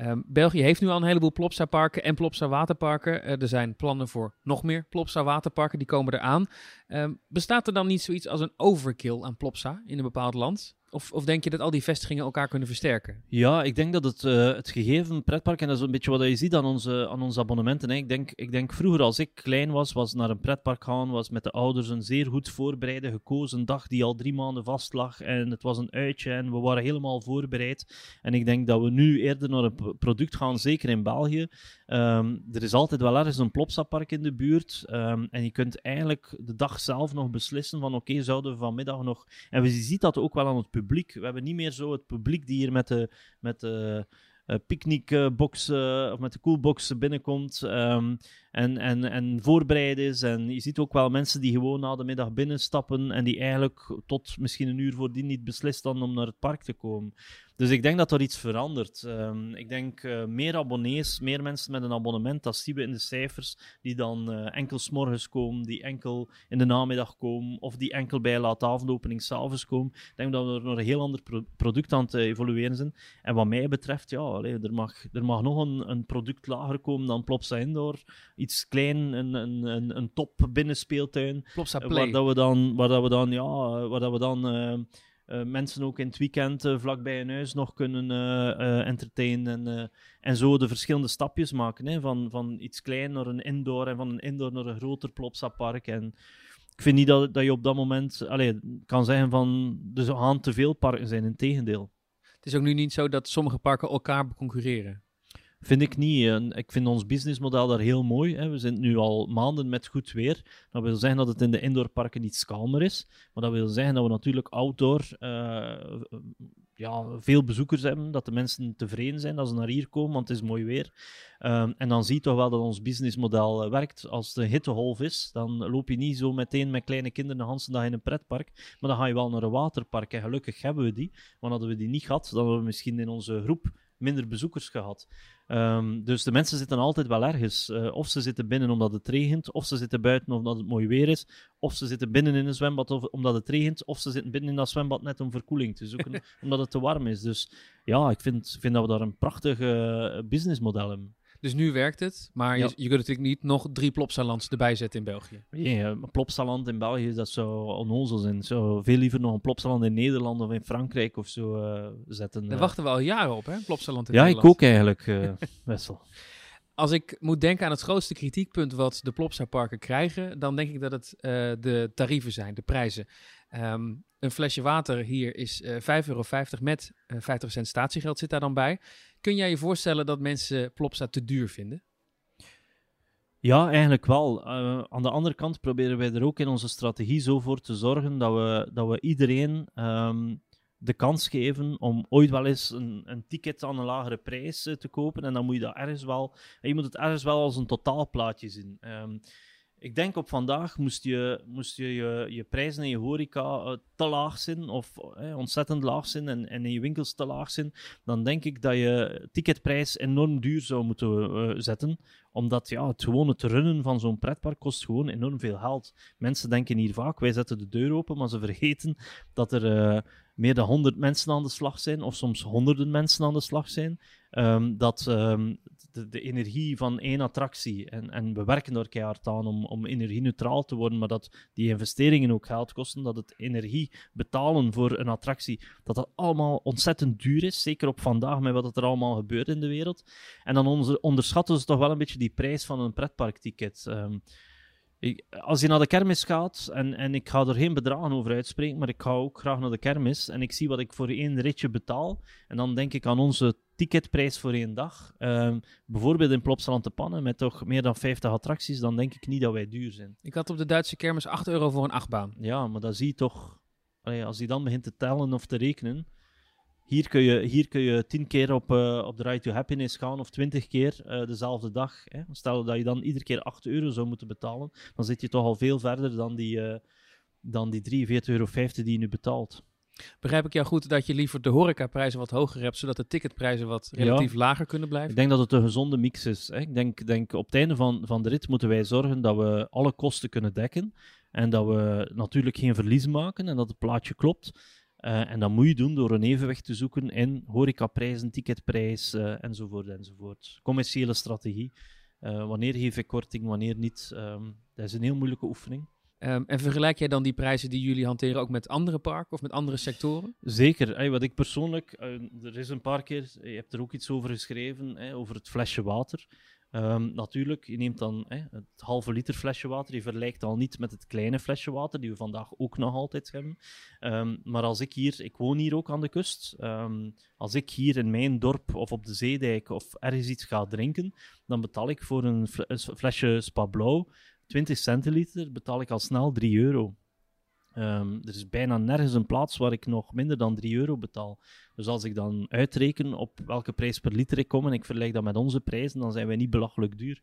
Um, België heeft nu al een heleboel Plopsa-parken en Plopsa-waterparken. Uh, er zijn plannen voor nog meer Plopsa-waterparken, die komen eraan. Um, bestaat er dan niet zoiets als een overkill aan Plopsa in een bepaald land? Of, of denk je dat al die vestigingen elkaar kunnen versterken? Ja, ik denk dat het, uh, het gegeven pretpark, en dat is een beetje wat je ziet aan onze, aan onze abonnementen. Hè. Ik, denk, ik denk vroeger als ik klein was, was naar een pretpark gaan, was met de ouders een zeer goed voorbereide, gekozen dag die al drie maanden vast lag. En het was een uitje en we waren helemaal voorbereid. En ik denk dat we nu eerder naar een product gaan, zeker in België. Um, er is altijd wel ergens een Plopsa-park in de buurt. Um, en je kunt eigenlijk de dag zelf nog beslissen van oké, zouden we vanmiddag nog... En je ziet dat ook wel aan het publiek. We hebben niet meer zo het publiek die hier met de, met de uh, picknickbox uh, of met de coolbox binnenkomt um, en, en, en voorbereid is. En je ziet ook wel mensen die gewoon na de middag binnenstappen en die eigenlijk tot misschien een uur voordien niet beslist dan om naar het park te komen. Dus ik denk dat er iets verandert. Um, ik denk uh, meer abonnees, meer mensen met een abonnement, dat zien we in de cijfers, die dan uh, enkel s'morgens komen, die enkel in de namiddag komen, of die enkel bij laatavondopening s'avonds komen. Ik denk dat we er nog een heel ander pro product aan te evolueren zijn. En wat mij betreft, ja, allee, er, mag, er mag nog een, een product lager komen dan Plopsa Indoor. Iets klein, een, een, een, een top binnenspeeltuin. Plopsa Play. Waar dat we dan, waar dat we dan, ja, waar dat we dan... Uh, uh, mensen ook in het weekend uh, vlak bij hun huis nog kunnen uh, entertainen en, en zo de verschillende stapjes maken. Hè, van, van iets klein naar een indoor en van een indoor naar een groter Plopsa-park. En ik vind niet dat, dat je op dat moment allez, kan zeggen van er gaan te veel parken zijn, in tegendeel. Het is ook nu niet zo dat sommige parken elkaar concurreren. Vind ik niet. Ik vind ons businessmodel daar heel mooi. We zijn nu al maanden met goed weer. Dat wil zeggen dat het in de indoorparken iets kalmer is. Maar dat wil zeggen dat we natuurlijk outdoor uh, ja, veel bezoekers hebben. Dat de mensen tevreden zijn dat ze naar hier komen, want het is mooi weer. Um, en dan zie je toch wel dat ons businessmodel uh, werkt. Als de hitteholf is, dan loop je niet zo meteen met kleine kinderen de hele dag in een pretpark. Maar dan ga je wel naar een waterpark. En gelukkig hebben we die. Want hadden we die niet gehad, dan hadden we misschien in onze groep minder bezoekers gehad. Um, dus de mensen zitten altijd wel ergens. Uh, of ze zitten binnen omdat het regent, of ze zitten buiten omdat het mooi weer is, of ze zitten binnen in een zwembad of, omdat het regent, of ze zitten binnen in dat zwembad net om verkoeling te zoeken, omdat het te warm is. Dus ja, ik vind, vind dat we daar een prachtig uh, businessmodel hebben. Dus nu werkt het, maar ja. je, je, kunt natuurlijk niet nog drie plopsalands erbij zetten in België. Ja, een plopsaland in België, dat zou onnozel zijn. Zo veel liever nog een plopsaland in Nederland of in Frankrijk of zo uh, zetten. Daar wachten we al jaren op, hè? Plopsaland in ja, Nederland. ik ook eigenlijk, uh, Wessel. Als ik moet denken aan het grootste kritiekpunt wat de Plopsa-parken krijgen, dan denk ik dat het uh, de tarieven zijn, de prijzen. Um, een flesje water hier is uh, 5,50 euro met uh, 50 cent statiegeld zit daar dan bij. Kun jij je voorstellen dat mensen Plopsa te duur vinden? Ja, eigenlijk wel. Uh, aan de andere kant proberen wij er ook in onze strategie zo voor te zorgen dat we, dat we iedereen um, de kans geven om ooit wel eens een, een ticket aan een lagere prijs uh, te kopen. En dan moet je dat ergens wel, je moet het ergens wel als een totaalplaatje zien. Um, ik denk op vandaag moest je moest je, je, je prijzen in je horeca uh, te laag zijn, of uh, ontzettend laag zijn, en, en in je winkels te laag zijn, dan denk ik dat je ticketprijs enorm duur zou moeten uh, zetten. Omdat ja, het gewone te runnen van zo'n pretpark kost gewoon enorm veel geld. Mensen denken hier vaak, wij zetten de deur open, maar ze vergeten dat er meer dan 100 mensen aan de slag zijn, of soms honderden mensen aan de slag zijn. Um, dat um, de, energie van één attractie, en, en we werken er keihard aan om, om energie-neutraal te worden, maar dat die investeringen ook geld kosten, dat het energie betalen voor een attractie, dat dat allemaal ontzettend duur is, zeker op vandaag met wat er allemaal gebeurt in de wereld. En dan onder, onderschatten ze toch wel een beetje die prijs van een pretparkticket. Um, ik, als je naar de kermis gaat, en, en ik ga er geen bedragen over uitspreken, maar ik ga ook graag naar de kermis en ik zie wat ik voor één ritje betaal, en dan denk ik aan onze ticketprijs voor één dag. Um, bijvoorbeeld in Plopsaland te Pannen, met toch meer dan 50 attracties, dan denk ik niet dat wij duur zijn. Ik had op de Duitse kermis 8 euro voor een achtbaan. Ja, maar dan zie je toch, allee, als hij dan begint te tellen of te rekenen, Hier kun je, hier kun je tien keer op, uh, op de Ride to Happiness gaan of twintig keer uh, dezelfde dag. Hè. Stel dat je dan iedere keer 8 euro zou moeten betalen, dan zit je toch al veel verder dan die, uh, dan die 43,50 euro die je nu betaalt. Begrijp ik jou goed dat je liever de horecaprijzen wat hoger hebt, zodat de ticketprijzen wat relatief ja. lager kunnen blijven? Ik denk dat het een gezonde mix is. Hè. Ik denk, denk op het einde van, van de rit moeten wij zorgen dat we alle kosten kunnen dekken. En dat we natuurlijk geen verlies maken en dat het plaatje klopt. Uh, en dat moet je doen door een evenwicht te zoeken in horecaprijzen, ticketprijs uh, enzovoort enzovoort. Commerciële strategie. Uh, wanneer geef ik korting, wanneer niet. Um, dat is een heel moeilijke oefening. Um, en vergelijk jij dan die prijzen die jullie hanteren ook met andere parken of met andere sectoren? Zeker. Hey, wat ik persoonlijk, er is een paar keer, je hebt er ook iets over geschreven, hey, over het flesje water. Um, natuurlijk, je neemt dan hè, het halve liter flesje water, je vergelijkt al niet met het kleine flesje water, die we vandaag ook nog altijd hebben. Um, maar als ik hier, ik woon hier ook aan de kust, um, als ik hier in mijn dorp of op de zeedijk of ergens iets ga drinken, dan betaal ik voor een, flesje Spa Blauw 20 centiliter, betaal ik al snel 3 euro. Um, er is bijna nergens een plaats waar ik nog minder dan 3 euro betaal. Dus als ik dan uitreken op welke prijs per liter ik kom en ik vergelijk dat met onze prijzen, dan zijn wij niet belachelijk duur.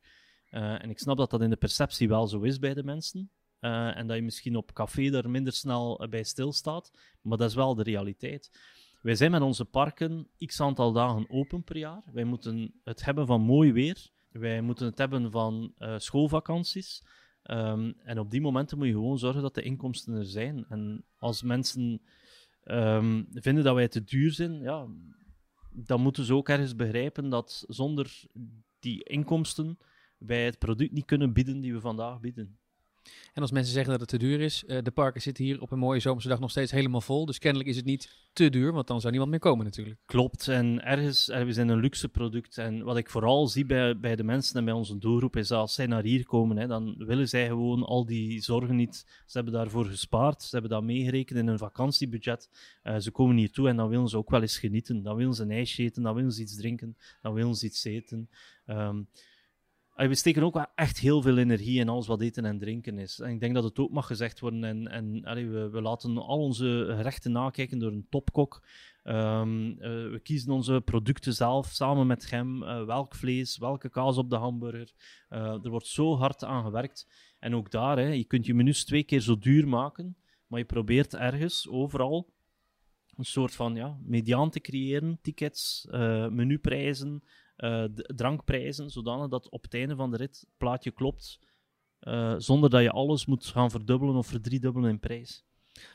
Uh, en ik snap dat dat in de perceptie wel zo is bij de mensen. Uh, en dat je misschien op café daar minder snel bij stilstaat. Maar dat is wel de realiteit. Wij zijn met onze parken x aantal dagen open per jaar. Wij moeten het hebben van mooi weer. Wij moeten het hebben van schoolvakanties. Um, en op die momenten moet je gewoon zorgen dat de inkomsten er zijn. En als mensen um, vinden dat wij te duur zijn, ja, dan moeten ze ook ergens begrijpen dat zonder die inkomsten wij het product niet kunnen bieden die we vandaag bieden. En als mensen zeggen dat het te duur is, uh, de parken zitten hier op een mooie zomerse dag nog steeds helemaal vol. Dus kennelijk is het niet te duur, want dan zou niemand meer komen natuurlijk. Klopt, en ergens, we zijn een luxe product. En wat ik vooral zie bij, bij de mensen en bij onze doelgroep is dat als zij naar hier komen, hè, dan willen zij gewoon al die zorgen niet. Ze hebben daarvoor gespaard, ze hebben dat meegerekend in hun vakantiebudget. Uh, ze komen hier toe en dan willen ze ook wel eens genieten. Dan willen ze een ijsje eten, dan willen ze iets drinken, dan willen ze iets eten. Um, we steken ook echt heel veel energie in alles wat eten en drinken is. En ik denk dat het ook mag gezegd worden. En, en we, we, laten al onze gerechten nakijken door een topkok. Um, uh, we kiezen onze producten zelf samen met hem. Uh, welk vlees, welke kaas op de hamburger. Uh, er wordt zo hard aan gewerkt. En ook daar, hè, je kunt je menus twee keer zo duur maken. Maar je probeert ergens, overal, een soort van ja, mediaan te creëren. Tickets, menuprijzen uh, drankprijzen, zodanig dat op het einde van de rit het plaatje klopt, uh, zonder dat je alles moet gaan verdubbelen of verdriedubbelen in prijs.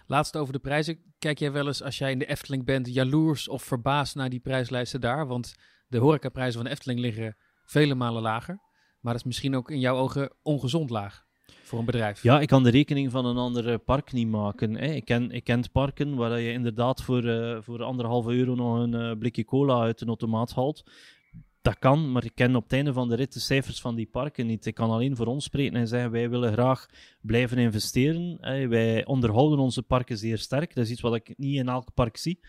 Laatst over de prijzen. Kijk jij wel eens als jij in de Efteling bent jaloers of verbaasd naar die prijslijsten daar? Want de horecaprijzen van de Efteling liggen vele malen lager. Maar dat is misschien ook in jouw ogen ongezond laag voor een bedrijf. Ja, ik kan de rekening van een ander park niet maken. Hè. Ik, ken, ik ken parken waar je inderdaad voor, uh, voor anderhalve euro nog een uh, blikje cola uit een automaat haalt dat kan, maar ik ken op het einde van de rit de cijfers van die parken niet. Ik kan alleen voor ons spreken en zeggen: wij willen graag blijven investeren. Wij onderhouden onze parken zeer sterk. Dat is iets wat ik niet in elk park zie.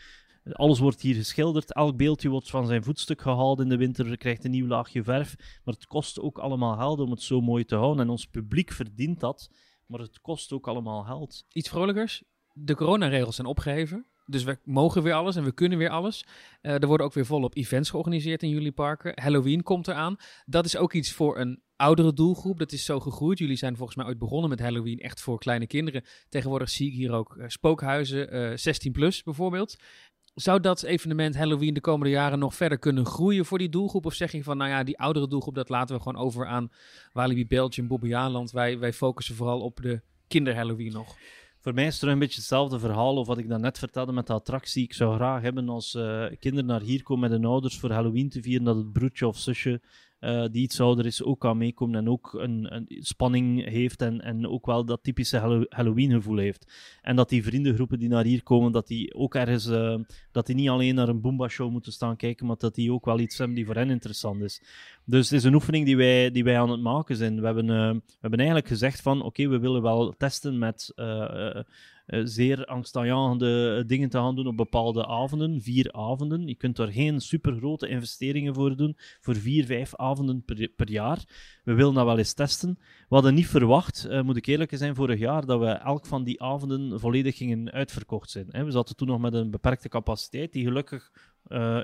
Alles wordt hier geschilderd, elk beeldje wordt van zijn voetstuk gehaald in de winter, krijgt een nieuw laagje verf. Maar het kost ook allemaal geld om het zo mooi te houden. En ons publiek verdient dat, maar het kost ook allemaal geld. Iets vrolijkers. De coronaregels zijn opgeheven. Dus we mogen weer alles en we kunnen weer alles. Uh, er worden ook weer volop events georganiseerd in jullie parken. Halloween komt eraan. Dat is ook iets voor een oudere doelgroep. Dat is zo gegroeid. Jullie zijn volgens mij ooit begonnen met Halloween echt voor kleine kinderen. Tegenwoordig zie ik hier ook uh, spookhuizen, uh, eh, 16 plus bijvoorbeeld. Zou dat evenement Halloween de komende jaren nog verder kunnen groeien voor die doelgroep? Of zeg je van, nou ja, die oudere doelgroep, dat laten we gewoon over aan Walibi Belgium, Bobbejaanland. Wij, wij focussen vooral op de kinder Halloween nog. Voor mij is het terug een beetje hetzelfde verhaal of wat ik net vertelde met de attractie. Ik zou graag hebben als uh, kinderen naar hier komen met hun ouders voor Halloween te vieren, dat het broertje of zusje uh, die iets ouder is ook kan meekomen en ook een, een, spanning heeft en, en ook wel dat typische Halloween gevoel heeft. En dat die vriendengroepen die naar hier komen, dat die ook ergens, uh, dat die niet alleen naar een Boomba show moeten staan kijken, maar dat die ook wel iets hebben die voor hen interessant is. Dus het is een oefening die wij, die wij aan het maken zijn. We hebben, uh, we hebben eigenlijk gezegd van, oké, we willen wel testen met eh, zeer angstaanjagende dingen te gaan doen op bepaalde avonden, vier avonden. Je kunt er geen supergrote investeringen voor doen, voor vier, vijf avonden per, jaar. We willen dat wel eens testen. We hadden niet verwacht, uh, moet ik eerlijk zijn, vorig jaar, dat we elk van die avonden volledig gingen uitverkocht zijn. Hè. We zaten toen nog met een beperkte capaciteit, die gelukkig,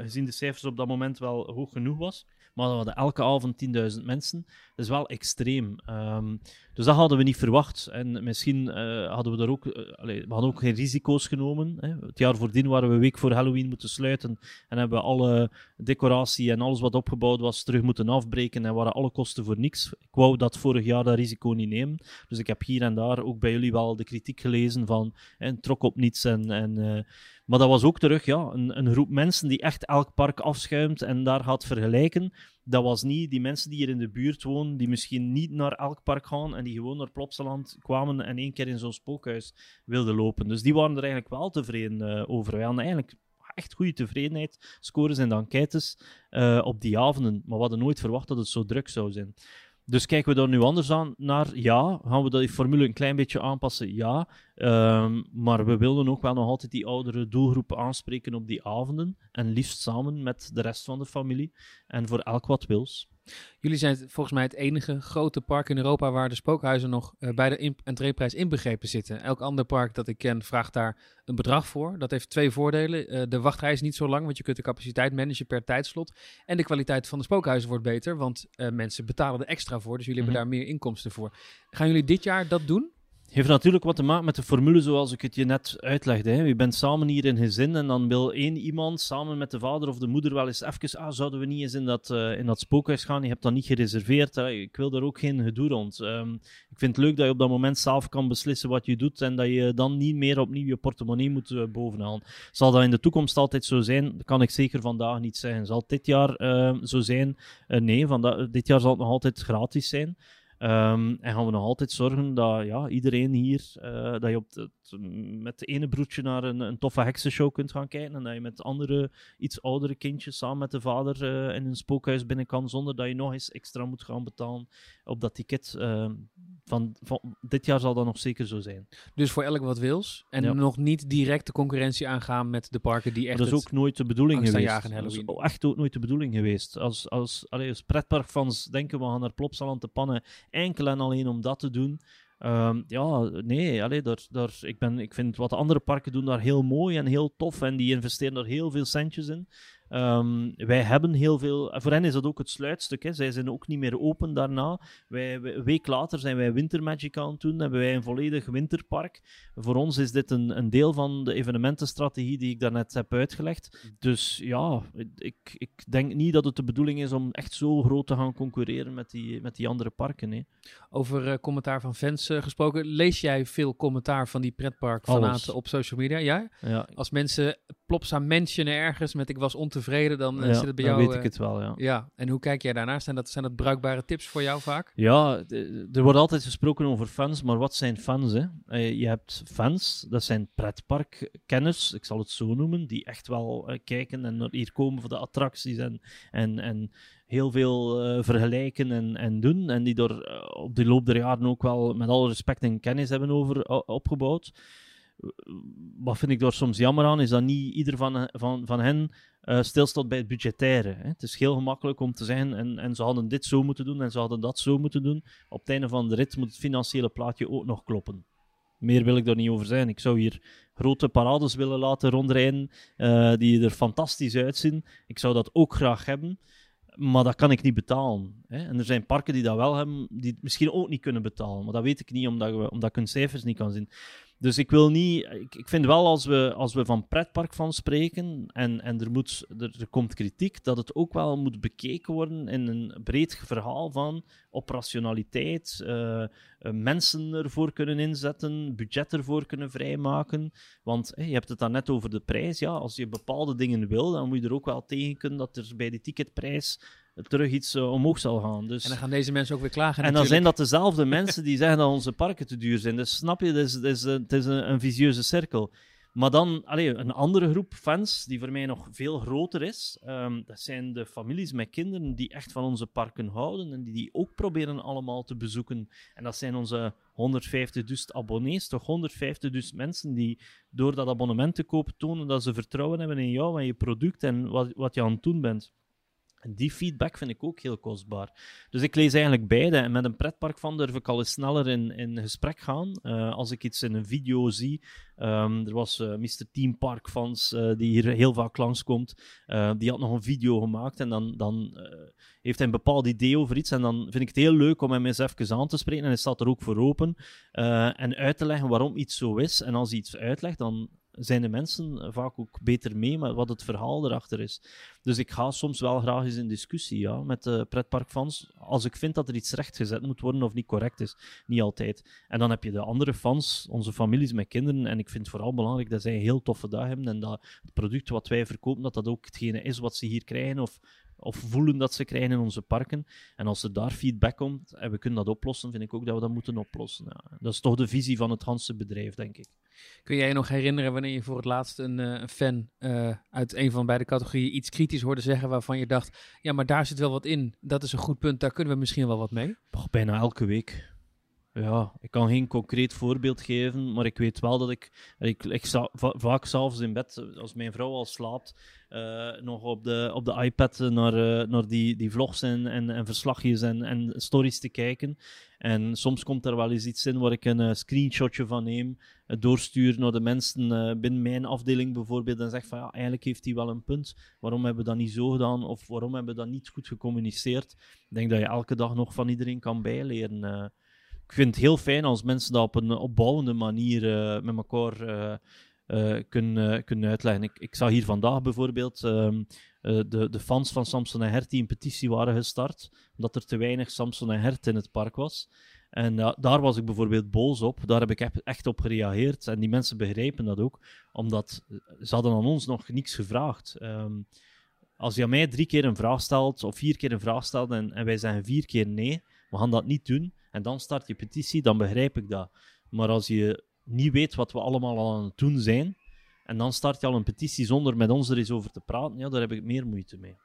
gezien de cijfers op dat moment, wel hoog genoeg was. Maar we hadden elke avond 10.000 mensen. Dat is wel extreem. Um, dus dat hadden we niet verwacht. En misschien uh, hadden we er ook, allee, we hadden ook geen risico's genomen. Hè. Het jaar voordien waren we week voor Halloween moeten sluiten. En hebben we alle decoratie en alles wat opgebouwd was terug moeten afbreken. En waren alle kosten voor niks. Ik wou dat vorig jaar dat risico niet nemen. Dus ik heb hier en daar ook bij jullie wel de kritiek gelezen van en trok op niets. En, en, uh, maar dat was ook terug ja, een, een groep mensen die echt elk park afschuimt en daar gaat vergelijken dat was niet die mensen die hier in de buurt wonen, die misschien niet naar elk park gaan en die gewoon naar Plopsaland kwamen en één keer in zo'n spookhuis wilden lopen. Dus die waren er eigenlijk wel tevreden uh, over. We hadden eigenlijk echt goede tevredenheid, scores de enquêtes uh, op die avonden. Maar we hadden nooit verwacht dat het zo druk zou zijn. Dus kijken we daar nu anders aan naar? Ja. Gaan we die formule een klein beetje aanpassen? Ja. Um, maar we willen ook wel nog altijd die oudere doelgroep aanspreken op die avonden. En liefst samen met de rest van de familie. En voor elk wat wils. Jullie zijn volgens mij het enige grote park in Europa waar de spookhuizen nog uh, bij de in entreeprijs inbegrepen zitten. Elk ander park dat ik ken vraagt daar een bedrag voor. Dat heeft twee voordelen. Uh, de wachtrij is niet zo lang, want je kunt de capaciteit managen per tijdslot. En de kwaliteit van de spookhuizen wordt beter, want uh, mensen betalen er extra voor. Dus jullie mm -hmm. hebben daar meer inkomsten voor. Gaan jullie dit jaar dat doen? Heeft natuurlijk wat te maken met de formule zoals ik het je net uitlegde. Hè. Je bent samen hier in gezin en dan wil één iemand samen met de vader of de moeder wel eens even, ah, zouden we niet eens in dat, uh, in dat spookhuis gaan? Je hebt dat niet gereserveerd. Hè. Ik wil daar ook geen gedoe rond. Um, ik vind het leuk dat je op dat moment zelf kan beslissen wat je doet en dat je dan niet meer opnieuw je portemonnee moet uh, bovenhalen. Zal dat in de toekomst altijd zo zijn? Dat kan ik zeker vandaag niet zeggen. Zal dit jaar uh, zo zijn? nee, dit jaar zal het nog altijd gratis zijn. Um, en gaan we nog altijd zorgen dat ja, iedereen hier, uh, dat je op het, met de ene broertje naar een, een toffe heksenshow kunt gaan kijken en dat je met andere, iets oudere kindjes samen met de vader uh, in een spookhuis binnen kan, zonder dat je nog eens extra moet gaan betalen op dat ticket. Uh, van, van, dit jaar zal dat nog zeker zo zijn. Dus voor elk wat wils. En ja. nog niet direct de concurrentie aangaan met de parken die echt. Dat is ook nooit de bedoeling geweest. Dat is echt ook nooit de bedoeling geweest. Als, als, pretparkfans denken we gaan naar Plopsaland te pannen, enkel en alleen om dat te doen. Um, ja, nee, allee, daar, daar, ik, ben, ik vind wat de andere parken doen daar heel mooi en heel tof. En die investeren er heel veel centjes in. Um, wij hebben heel veel. Voor hen is dat ook het sluitstuk. Hè. Zij zijn ook niet meer open daarna. Wij, een week later zijn wij Winter Magic aan het doen. Hebben wij een volledig winterpark. Voor ons is dit een, een deel van de evenementenstrategie die ik daarnet heb uitgelegd. Dus ja, ik, ik denk niet dat het de bedoeling is om echt zo groot te gaan concurreren met die, met die andere parken. Nee. Over uh, commentaar van fans uh, gesproken. Lees jij veel commentaar van die pretparkfanaten op social media? Ja? ja. Als mensen Plopsa mentionen ergens met ik was ontevreden, dan ja, zit het bij dan jou... weet ik het wel, ja. Ja, en hoe kijk jij daarnaar? Zijn dat, zijn dat bruikbare tips voor jou vaak? Ja, er wordt altijd gesproken over fans, maar wat zijn fans? Hè? Uh, je hebt fans, dat zijn pretparkkenners, ik zal het zo noemen, die echt wel kijken en hier komen voor de attracties en, en, en heel veel vergelijken en, en doen. En die er op de loop der jaren ook wel met alle respect en kennis hebben over opgebouwd wat vind ik daar soms jammer aan, is dat niet ieder van, van, van hen uh, stilstaat bij het budgettaire. Hè. Het is heel gemakkelijk om te zeggen, en, en ze hadden dit zo moeten doen en ze hadden dat zo moeten doen. Op het einde van de rit moet het financiële plaatje ook nog kloppen. Meer wil ik daar niet over zijn. Ik zou hier grote parades willen laten rondrijden, uh, die er fantastisch uitzien. Ik zou dat ook graag hebben. Maar dat kan ik niet betalen. Hè? En er zijn parken die dat wel hebben, die het misschien ook niet kunnen betalen. Maar dat weet ik niet, omdat, we, omdat ik hun cijfers niet kan zien. Dus ik wil niet. Ik, ik vind wel als we, als we van pretpark van spreken en, en er, moet, er, komt kritiek, dat het ook wel moet bekeken worden in een breed verhaal van operationaliteit, uh, uh, mensen ervoor kunnen inzetten, budget ervoor kunnen vrijmaken. Want je hebt het dan net over de prijs. Ja, als je bepaalde dingen wil, dan moet je er ook wel tegen kunnen dat er bij die ticketprijs terug iets uh, omhoog zal gaan. Dus... En dan gaan deze mensen ook weer klagen. En natuurlijk. dan zijn dat dezelfde mensen die zeggen dat onze parken te duur zijn. Dus snap je, het is, het is, het is een, een visieuze cirkel. Maar dan allee, een andere groep fans, die voor mij nog veel groter is, ehm, dat zijn de families met kinderen die echt van onze parken houden en die die ook proberen allemaal te bezoeken. En dat zijn onze 150.000 abonnees, toch 150.000 mensen die door dat abonnement te kopen tonen dat ze vertrouwen hebben in jou en je product en wat, wat je aan het doen bent. Die feedback vind ik ook heel kostbaar. Dus ik lees eigenlijk beide. En met een pretpark van durf ik al eens sneller in, in gesprek gaan. Uh, als ik iets in een video zie. Um, er was uh, Mr. Team Park fans uh, die hier heel vaak langskomt. die had nog een video gemaakt. En dan, dan heeft hij een bepaald idee over iets. En dan vind ik het heel leuk om hem eens even aan te spreken. En hij staat er ook voor open. en uit te leggen waarom iets zo is. En als hij iets uitlegt, dan zijn de mensen vaak ook beter mee met wat het verhaal erachter is. Dus ik ga soms wel graag eens in discussie ja, met de pretparkfans. Als ik vind dat er iets rechtgezet moet worden of niet correct is. Niet altijd. En dan heb je de andere fans, onze families met kinderen. En ik vind het vooral belangrijk dat zij een heel toffe dag hebben. En dat het product wat wij verkopen, dat dat ook hetgene is wat ze hier krijgen. Of of voelen dat ze krijgen in onze parken. En als er daar feedback komt en we kunnen dat oplossen, vind ik ook dat we dat moeten oplossen. Ja. Dat is toch de visie van het Hanse bedrijf, denk ik. Kun jij je nog herinneren wanneer je voor het laatst een, uh, een fan uh, uit een van beide categorieën iets kritisch hoorde zeggen waarvan je dacht, ja, maar daar zit wel wat in. Dat is een goed punt, daar kunnen we misschien wel wat mee? bijna elke week. Ja, ik kan geen concreet voorbeeld geven, maar ik weet wel dat ik, ik, vaak s'avonds in bed, als mijn vrouw al slaapt, uh, nog op de, op de iPad naar, uh, naar die, die vlogs en, en, en verslagjes en, en stories te kijken. En soms komt er wel eens iets in waar ik een uh, screenshotje van neem, doorstuur naar de mensen binnen mijn afdeling bijvoorbeeld en zeg van ja, eigenlijk heeft hij wel een punt. Waarom hebben we dat niet zo gedaan of waarom hebben we dat niet goed gecommuniceerd? Ik denk dat je elke dag nog van iedereen kan bijleren ik vind het heel fijn als mensen dat op een opbouwende manier uh, met elkaar uh, uh, kunnen, kunnen uitleggen. Ik, ik zag hier vandaag bijvoorbeeld ehm, de, de fans van Samson en Hert die een petitie waren gestart, omdat er te weinig Samson en Hert in het park was. En daar was ik bijvoorbeeld boos op. Daar heb ik echt op gereageerd. En die mensen begrijpen dat ook, omdat ze hadden aan ons nog niets gevraagd. Um, als je aan mij drie keer een vraag stelt, of vier keer een vraag stelt, en, en wij zeggen vier keer nee, we gaan dat niet doen, en dan start je petitie, dan begrijp ik dat. Maar als je niet weet wat we allemaal al aan het doen zijn, en dan start je al een petitie zonder met ons er eens over te praten, ja, daar heb ik meer moeite mee.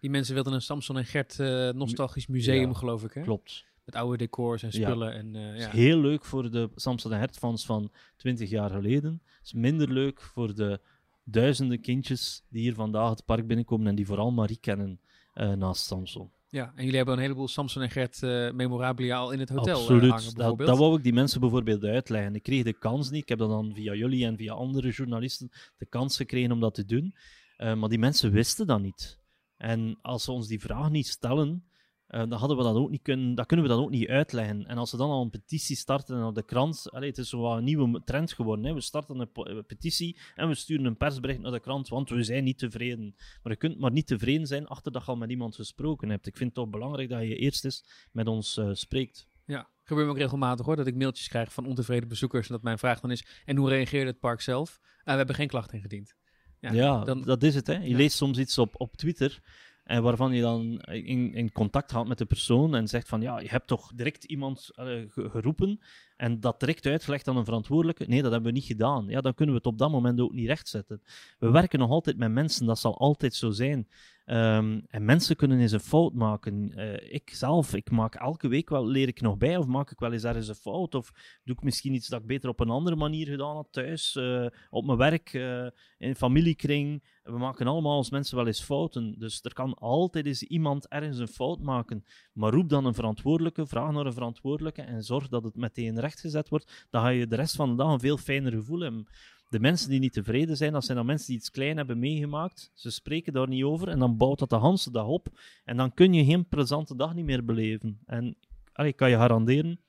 Die mensen wilden een Samson en Gert uh, nostalgisch museum, geloof ik, hè? Klopt. Met oude decors en spullen. Ja. En, uh, ja. heel leuk voor de Samson en Gert fans van 20 jaar geleden. Is minder leuk voor de duizenden kindjes die hier vandaag het park binnenkomen en die vooral Marie kennen uh, naast Samson. Ja, en jullie hebben een heleboel Samson en Gert uh, memorabilia al in het hotel Absoluut. Uh, hangen, dat, dat wou ik die mensen bijvoorbeeld uitleggen. Ik kreeg de kans niet. Ik heb dat dan via jullie en via andere journalisten de kans gekregen om dat te doen. Uh, maar die mensen wisten dat niet. En als ze ons die vraag niet stellen, uh, dan hadden we dat ook niet kunnen, dan kunnen we dat ook niet uitleggen. En als ze dan al een petitie starten op de krant, allee, het is zo een nieuwe trend geworden. Hè. We starten een, een, petitie en we sturen een persbericht naar de krant, want we zijn niet tevreden. Maar je kunt maar niet tevreden zijn achter dat je al met iemand gesproken hebt. Ik vind het toch belangrijk dat je eerst eens met ons uh, spreekt. Ja, gebeurt me ook regelmatig hoor, dat ik mailtjes krijg van ontevreden bezoekers en dat mijn vraag dan is, en hoe reageerde het park zelf? Uh, we hebben geen klacht ingediend. Ja, ja dan, dat is het. Hè. Je ja. leest soms iets op, op Twitter en waarvan je dan in, in contact gaat met de persoon en zegt van ja, je hebt toch direct iemand uh, geroepen en dat direct uitgelegd aan een verantwoordelijke. Nee, dat hebben we niet gedaan. Ja, dan kunnen we het op dat moment ook niet rechtzetten. We werken nog altijd met mensen, dat zal altijd zo zijn. Um, en mensen kunnen eens een fout maken. Uh, ik zelf, ik maak elke week wel, leer ik nog bij, of maak ik wel eens ergens een fout, of doe ik misschien iets dat ik beter op een andere manier gedaan had thuis, uh, op mijn werk, uh, in familiekring. We maken allemaal als mensen wel eens fouten. Dus er kan altijd eens iemand ergens een fout maken. Maar roep dan een verantwoordelijke, vraag naar een verantwoordelijke en zorg dat het meteen rechtgezet wordt. Dan ga je de rest van de dag een veel fijner gevoel hebben de mensen die niet tevreden zijn, dat zijn dan mensen die iets klein hebben meegemaakt. Ze spreken daar niet over en dan bouwt dat de hele dag op. En dan kun je geen plezante dag niet meer beleven. En ik kan je garanderen,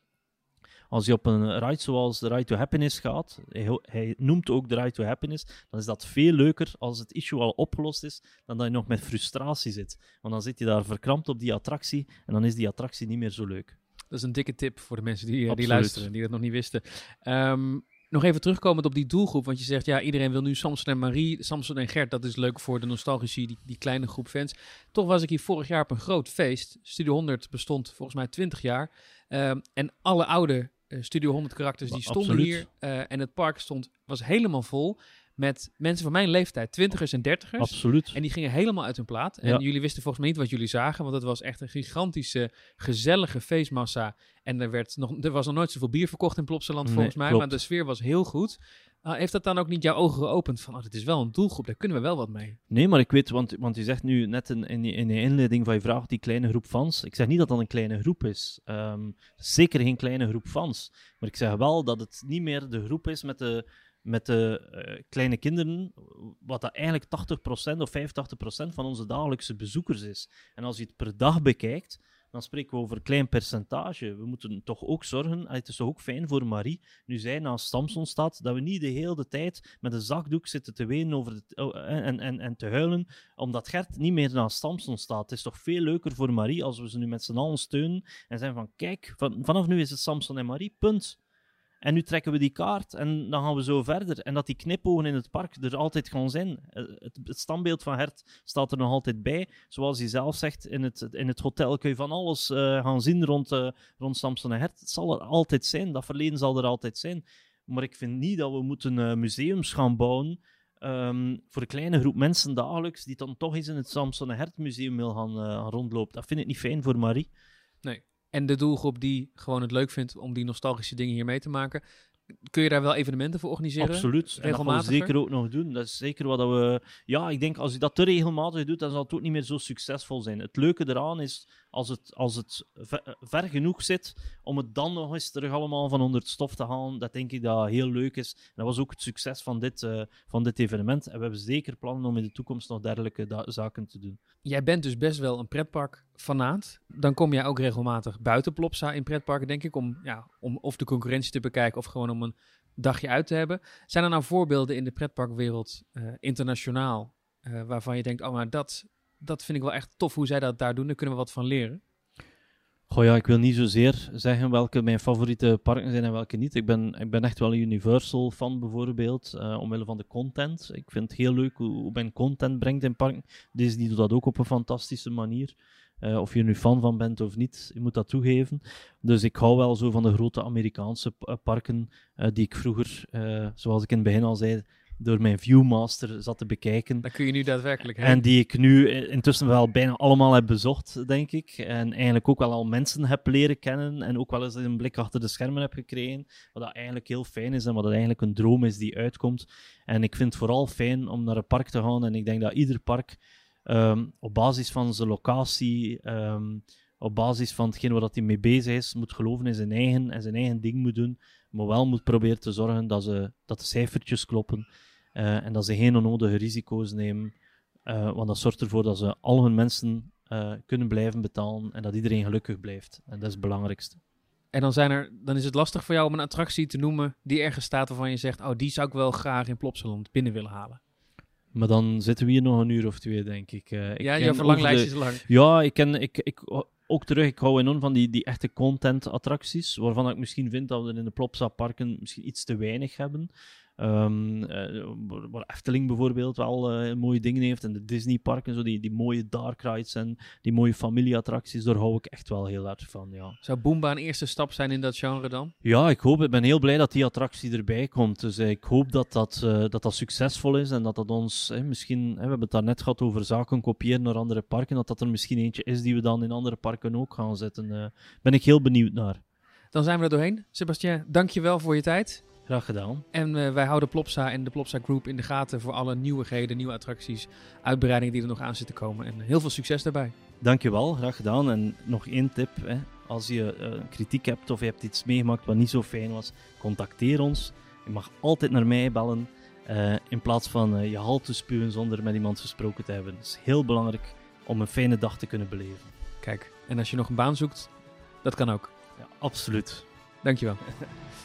als je op een ride zoals de Ride to Happiness gaat, hij, hij, noemt ook de Ride to Happiness, dan is dat veel leuker als het issue al opgelost is, dan dat je nog met frustratie zit. Want dan zit je daar verkrampt op die attractie en dan is die attractie niet meer zo leuk. Dat is een dikke tip voor de mensen die, eh, die luisteren, die dat nog niet wisten. Um, nog even terugkomend op die doelgroep, want je zegt ja, iedereen wil nu Samson en Marie, Samson en Gert, dat is leuk voor de nostalgische, die, die kleine groep fans. Toch was ik hier vorig jaar op een groot feest. Studio 100 bestond volgens mij 20 jaar. Um, en alle oude eh, Studio 100 karakters, die stonden Absoluut. hier. eh, en het park stond, was helemaal vol met mensen van mijn leeftijd, twintigers en dertigers. Absoluut. En die gingen helemaal uit hun plaat. En Ja. jullie wisten volgens mij niet wat jullie zagen, want het was echt een gigantische, gezellige feestmassa. En er, werd nog, er was nog nooit zoveel bier verkocht in Plopsaland Nee, volgens mij, klopt. maar de sfeer was heel goed. Ah, heeft dat dan ook niet jouw ogen geopend van, oh, dit is wel een doelgroep, daar kunnen we wel wat mee? Nee, maar ik weet, want, want je zegt nu net in, in, in de inleiding van je vraag, die kleine groep fans. Ik zeg niet dat dat een kleine groep is. Ehm, zeker geen kleine groep fans. Maar ik zeg wel dat het niet meer de groep is met de, met de eh, kleine kinderen, wat dat eigenlijk 80% of 85% van onze dagelijkse bezoekers is. En als je het per dag bekijkt, dan spreken we over een klein percentage. We moeten toch ook zorgen, en het is toch ook fijn voor Marie, nu zij naast Samson staat, dat we niet de hele tijd met een zakdoek zitten te wenen over oh, en, en, en te huilen, omdat Gert niet meer naast Samson staat. Het is toch veel leuker voor Marie als we ze nu met z'n allen steunen en zeggen van, kijk, van, vanaf nu is het Samson en Marie, punt. En nu trekken we die kaart en dan gaan we zo verder. En dat die knipogen in het park er altijd gaan zijn. Eh, Het, het standbeeld van Hert staat er nog altijd bij. Zoals hij zelf zegt, in het, in het hotel kun je van alles eh, gaan zien rond, eh, rond Samson en Hert. Het zal er altijd zijn. Dat verleden zal er altijd zijn. Maar ik vind niet dat we moeten museums gaan bouwen ehm, voor een kleine groep mensen dagelijks die dan toch eens in het Samson en Hert museum wil gaan, rondlopen. Dat vind ik niet fijn voor Marie. En de doelgroep die gewoon het leuk vindt om die nostalgische dingen hier mee te maken, kun je daar wel evenementen voor organiseren? Absoluut. En dat gaan we zeker ook nog doen. Dat is zeker wat we... Ja, ik denk als je dat te regelmatig doet, dan zal het ook niet meer zo succesvol zijn. Het leuke eraan is, als het, als het ver, ver genoeg zit, om het dan nog eens terug allemaal van onder het stof te halen, dat denk ik dat heel leuk is. En dat was ook het succes van dit, eh, van dit evenement. En we hebben zeker plannen om in de toekomst nog dergelijke da- zaken te doen. Jij bent dus best wel een pretpark-fanaat. Dan kom jij ook regelmatig buiten Plopsa in pretparken, denk ik, om, ja, om of de concurrentie te bekijken of gewoon om een dagje uit te hebben. Zijn er nou voorbeelden in de pretparkwereld eh, internationaal eh, waarvan je denkt, oh, maar dat, dat vind ik wel echt tof hoe zij dat daar doen, daar kunnen we wat van leren? Goh ja, ik wil niet zozeer zeggen welke mijn favoriete parken zijn en welke niet. Ik ben, ik ben echt wel een Universal fan bijvoorbeeld, eh, omwille van de content. Ik vind het heel leuk hoe, men content brengt in parken. Disney doet dat ook op een fantastische manier. Eh, of je er nu fan van bent of niet, je moet dat toegeven. Dus ik hou wel zo van de grote Amerikaanse eh, parken eh, die ik vroeger, zoals ik in het begin al zei, door mijn Viewmaster zat te bekijken. Daar kun je nu daadwerkelijk heen. En die ik nu intussen wel bijna allemaal heb bezocht, denk ik. En eigenlijk ook wel al mensen heb leren kennen. En ook wel eens een blik achter de schermen heb gekregen. Wat dat eigenlijk heel fijn is en wat dat eigenlijk een droom is die uitkomt. En ik vind het vooral fijn om naar een park te gaan. En ik denk dat ieder park ehm, op basis van zijn locatie, ehm, op basis van hetgeen waar hij mee bezig is, moet geloven in zijn eigen en zijn eigen ding moet doen. Maar wel moet proberen te zorgen dat, ze, dat de cijfertjes kloppen. eh, en dat ze geen onnodige risico's nemen. Eh, want dat zorgt ervoor dat ze al hun mensen eh, kunnen blijven betalen en dat iedereen gelukkig blijft. En dat is het belangrijkste. En dan, zijn er, dan is het lastig voor jou om een attractie te noemen die ergens staat waarvan je zegt, oh, die zou ik wel graag in Plopsaland binnen willen halen. Maar dan zitten we hier nog een uur of twee, denk ik. Eh, ik ja, ken jouw over verlanglijst de- is lang. Ja, ik ken ik, ik, ook terug. Ik hou enorm van die, die echte content-attracties, waarvan ik misschien vind dat we er in de Plopsa-parken misschien iets te weinig hebben. Ehm, eh, waar- Efteling bijvoorbeeld wel eh, mooie dingen heeft en de Disney-parken, zo die, die mooie dark rides en die mooie familieattracties, daar hou ik echt wel heel erg van, ja. Zou Boomba een eerste stap zijn in dat genre dan? Ja, ik hoop, ik ben heel blij dat die attractie erbij komt. Dus eh, ik hoop dat dat, dat dat succesvol is en dat dat ons eh, misschien, eh, we hebben het daarnet gehad over zaken kopiëren naar andere parken, dat dat er misschien eentje is die we dan in andere parken ook gaan zetten. ben ik heel benieuwd naar. Dan zijn we er doorheen. Sebastien, dank je wel voor je tijd. Graag gedaan. En eh, wij houden Plopsa en de Plopsa Group in de gaten voor alle nieuwigheden, nieuwe attracties, uitbreidingen die er nog aan zitten komen. En heel veel succes daarbij. Dankjewel, graag gedaan. En nog één tip, hè. als je eh, kritiek hebt of je hebt iets meegemaakt wat niet zo fijn was, contacteer ons. Je mag altijd naar mij bellen, eh, in plaats van eh, je hal te spuwen zonder met iemand gesproken te hebben. Het is heel belangrijk om een fijne dag te kunnen beleven. Kijk, en als je nog een baan zoekt, dat kan ook. Ja, absoluut. Dankjewel.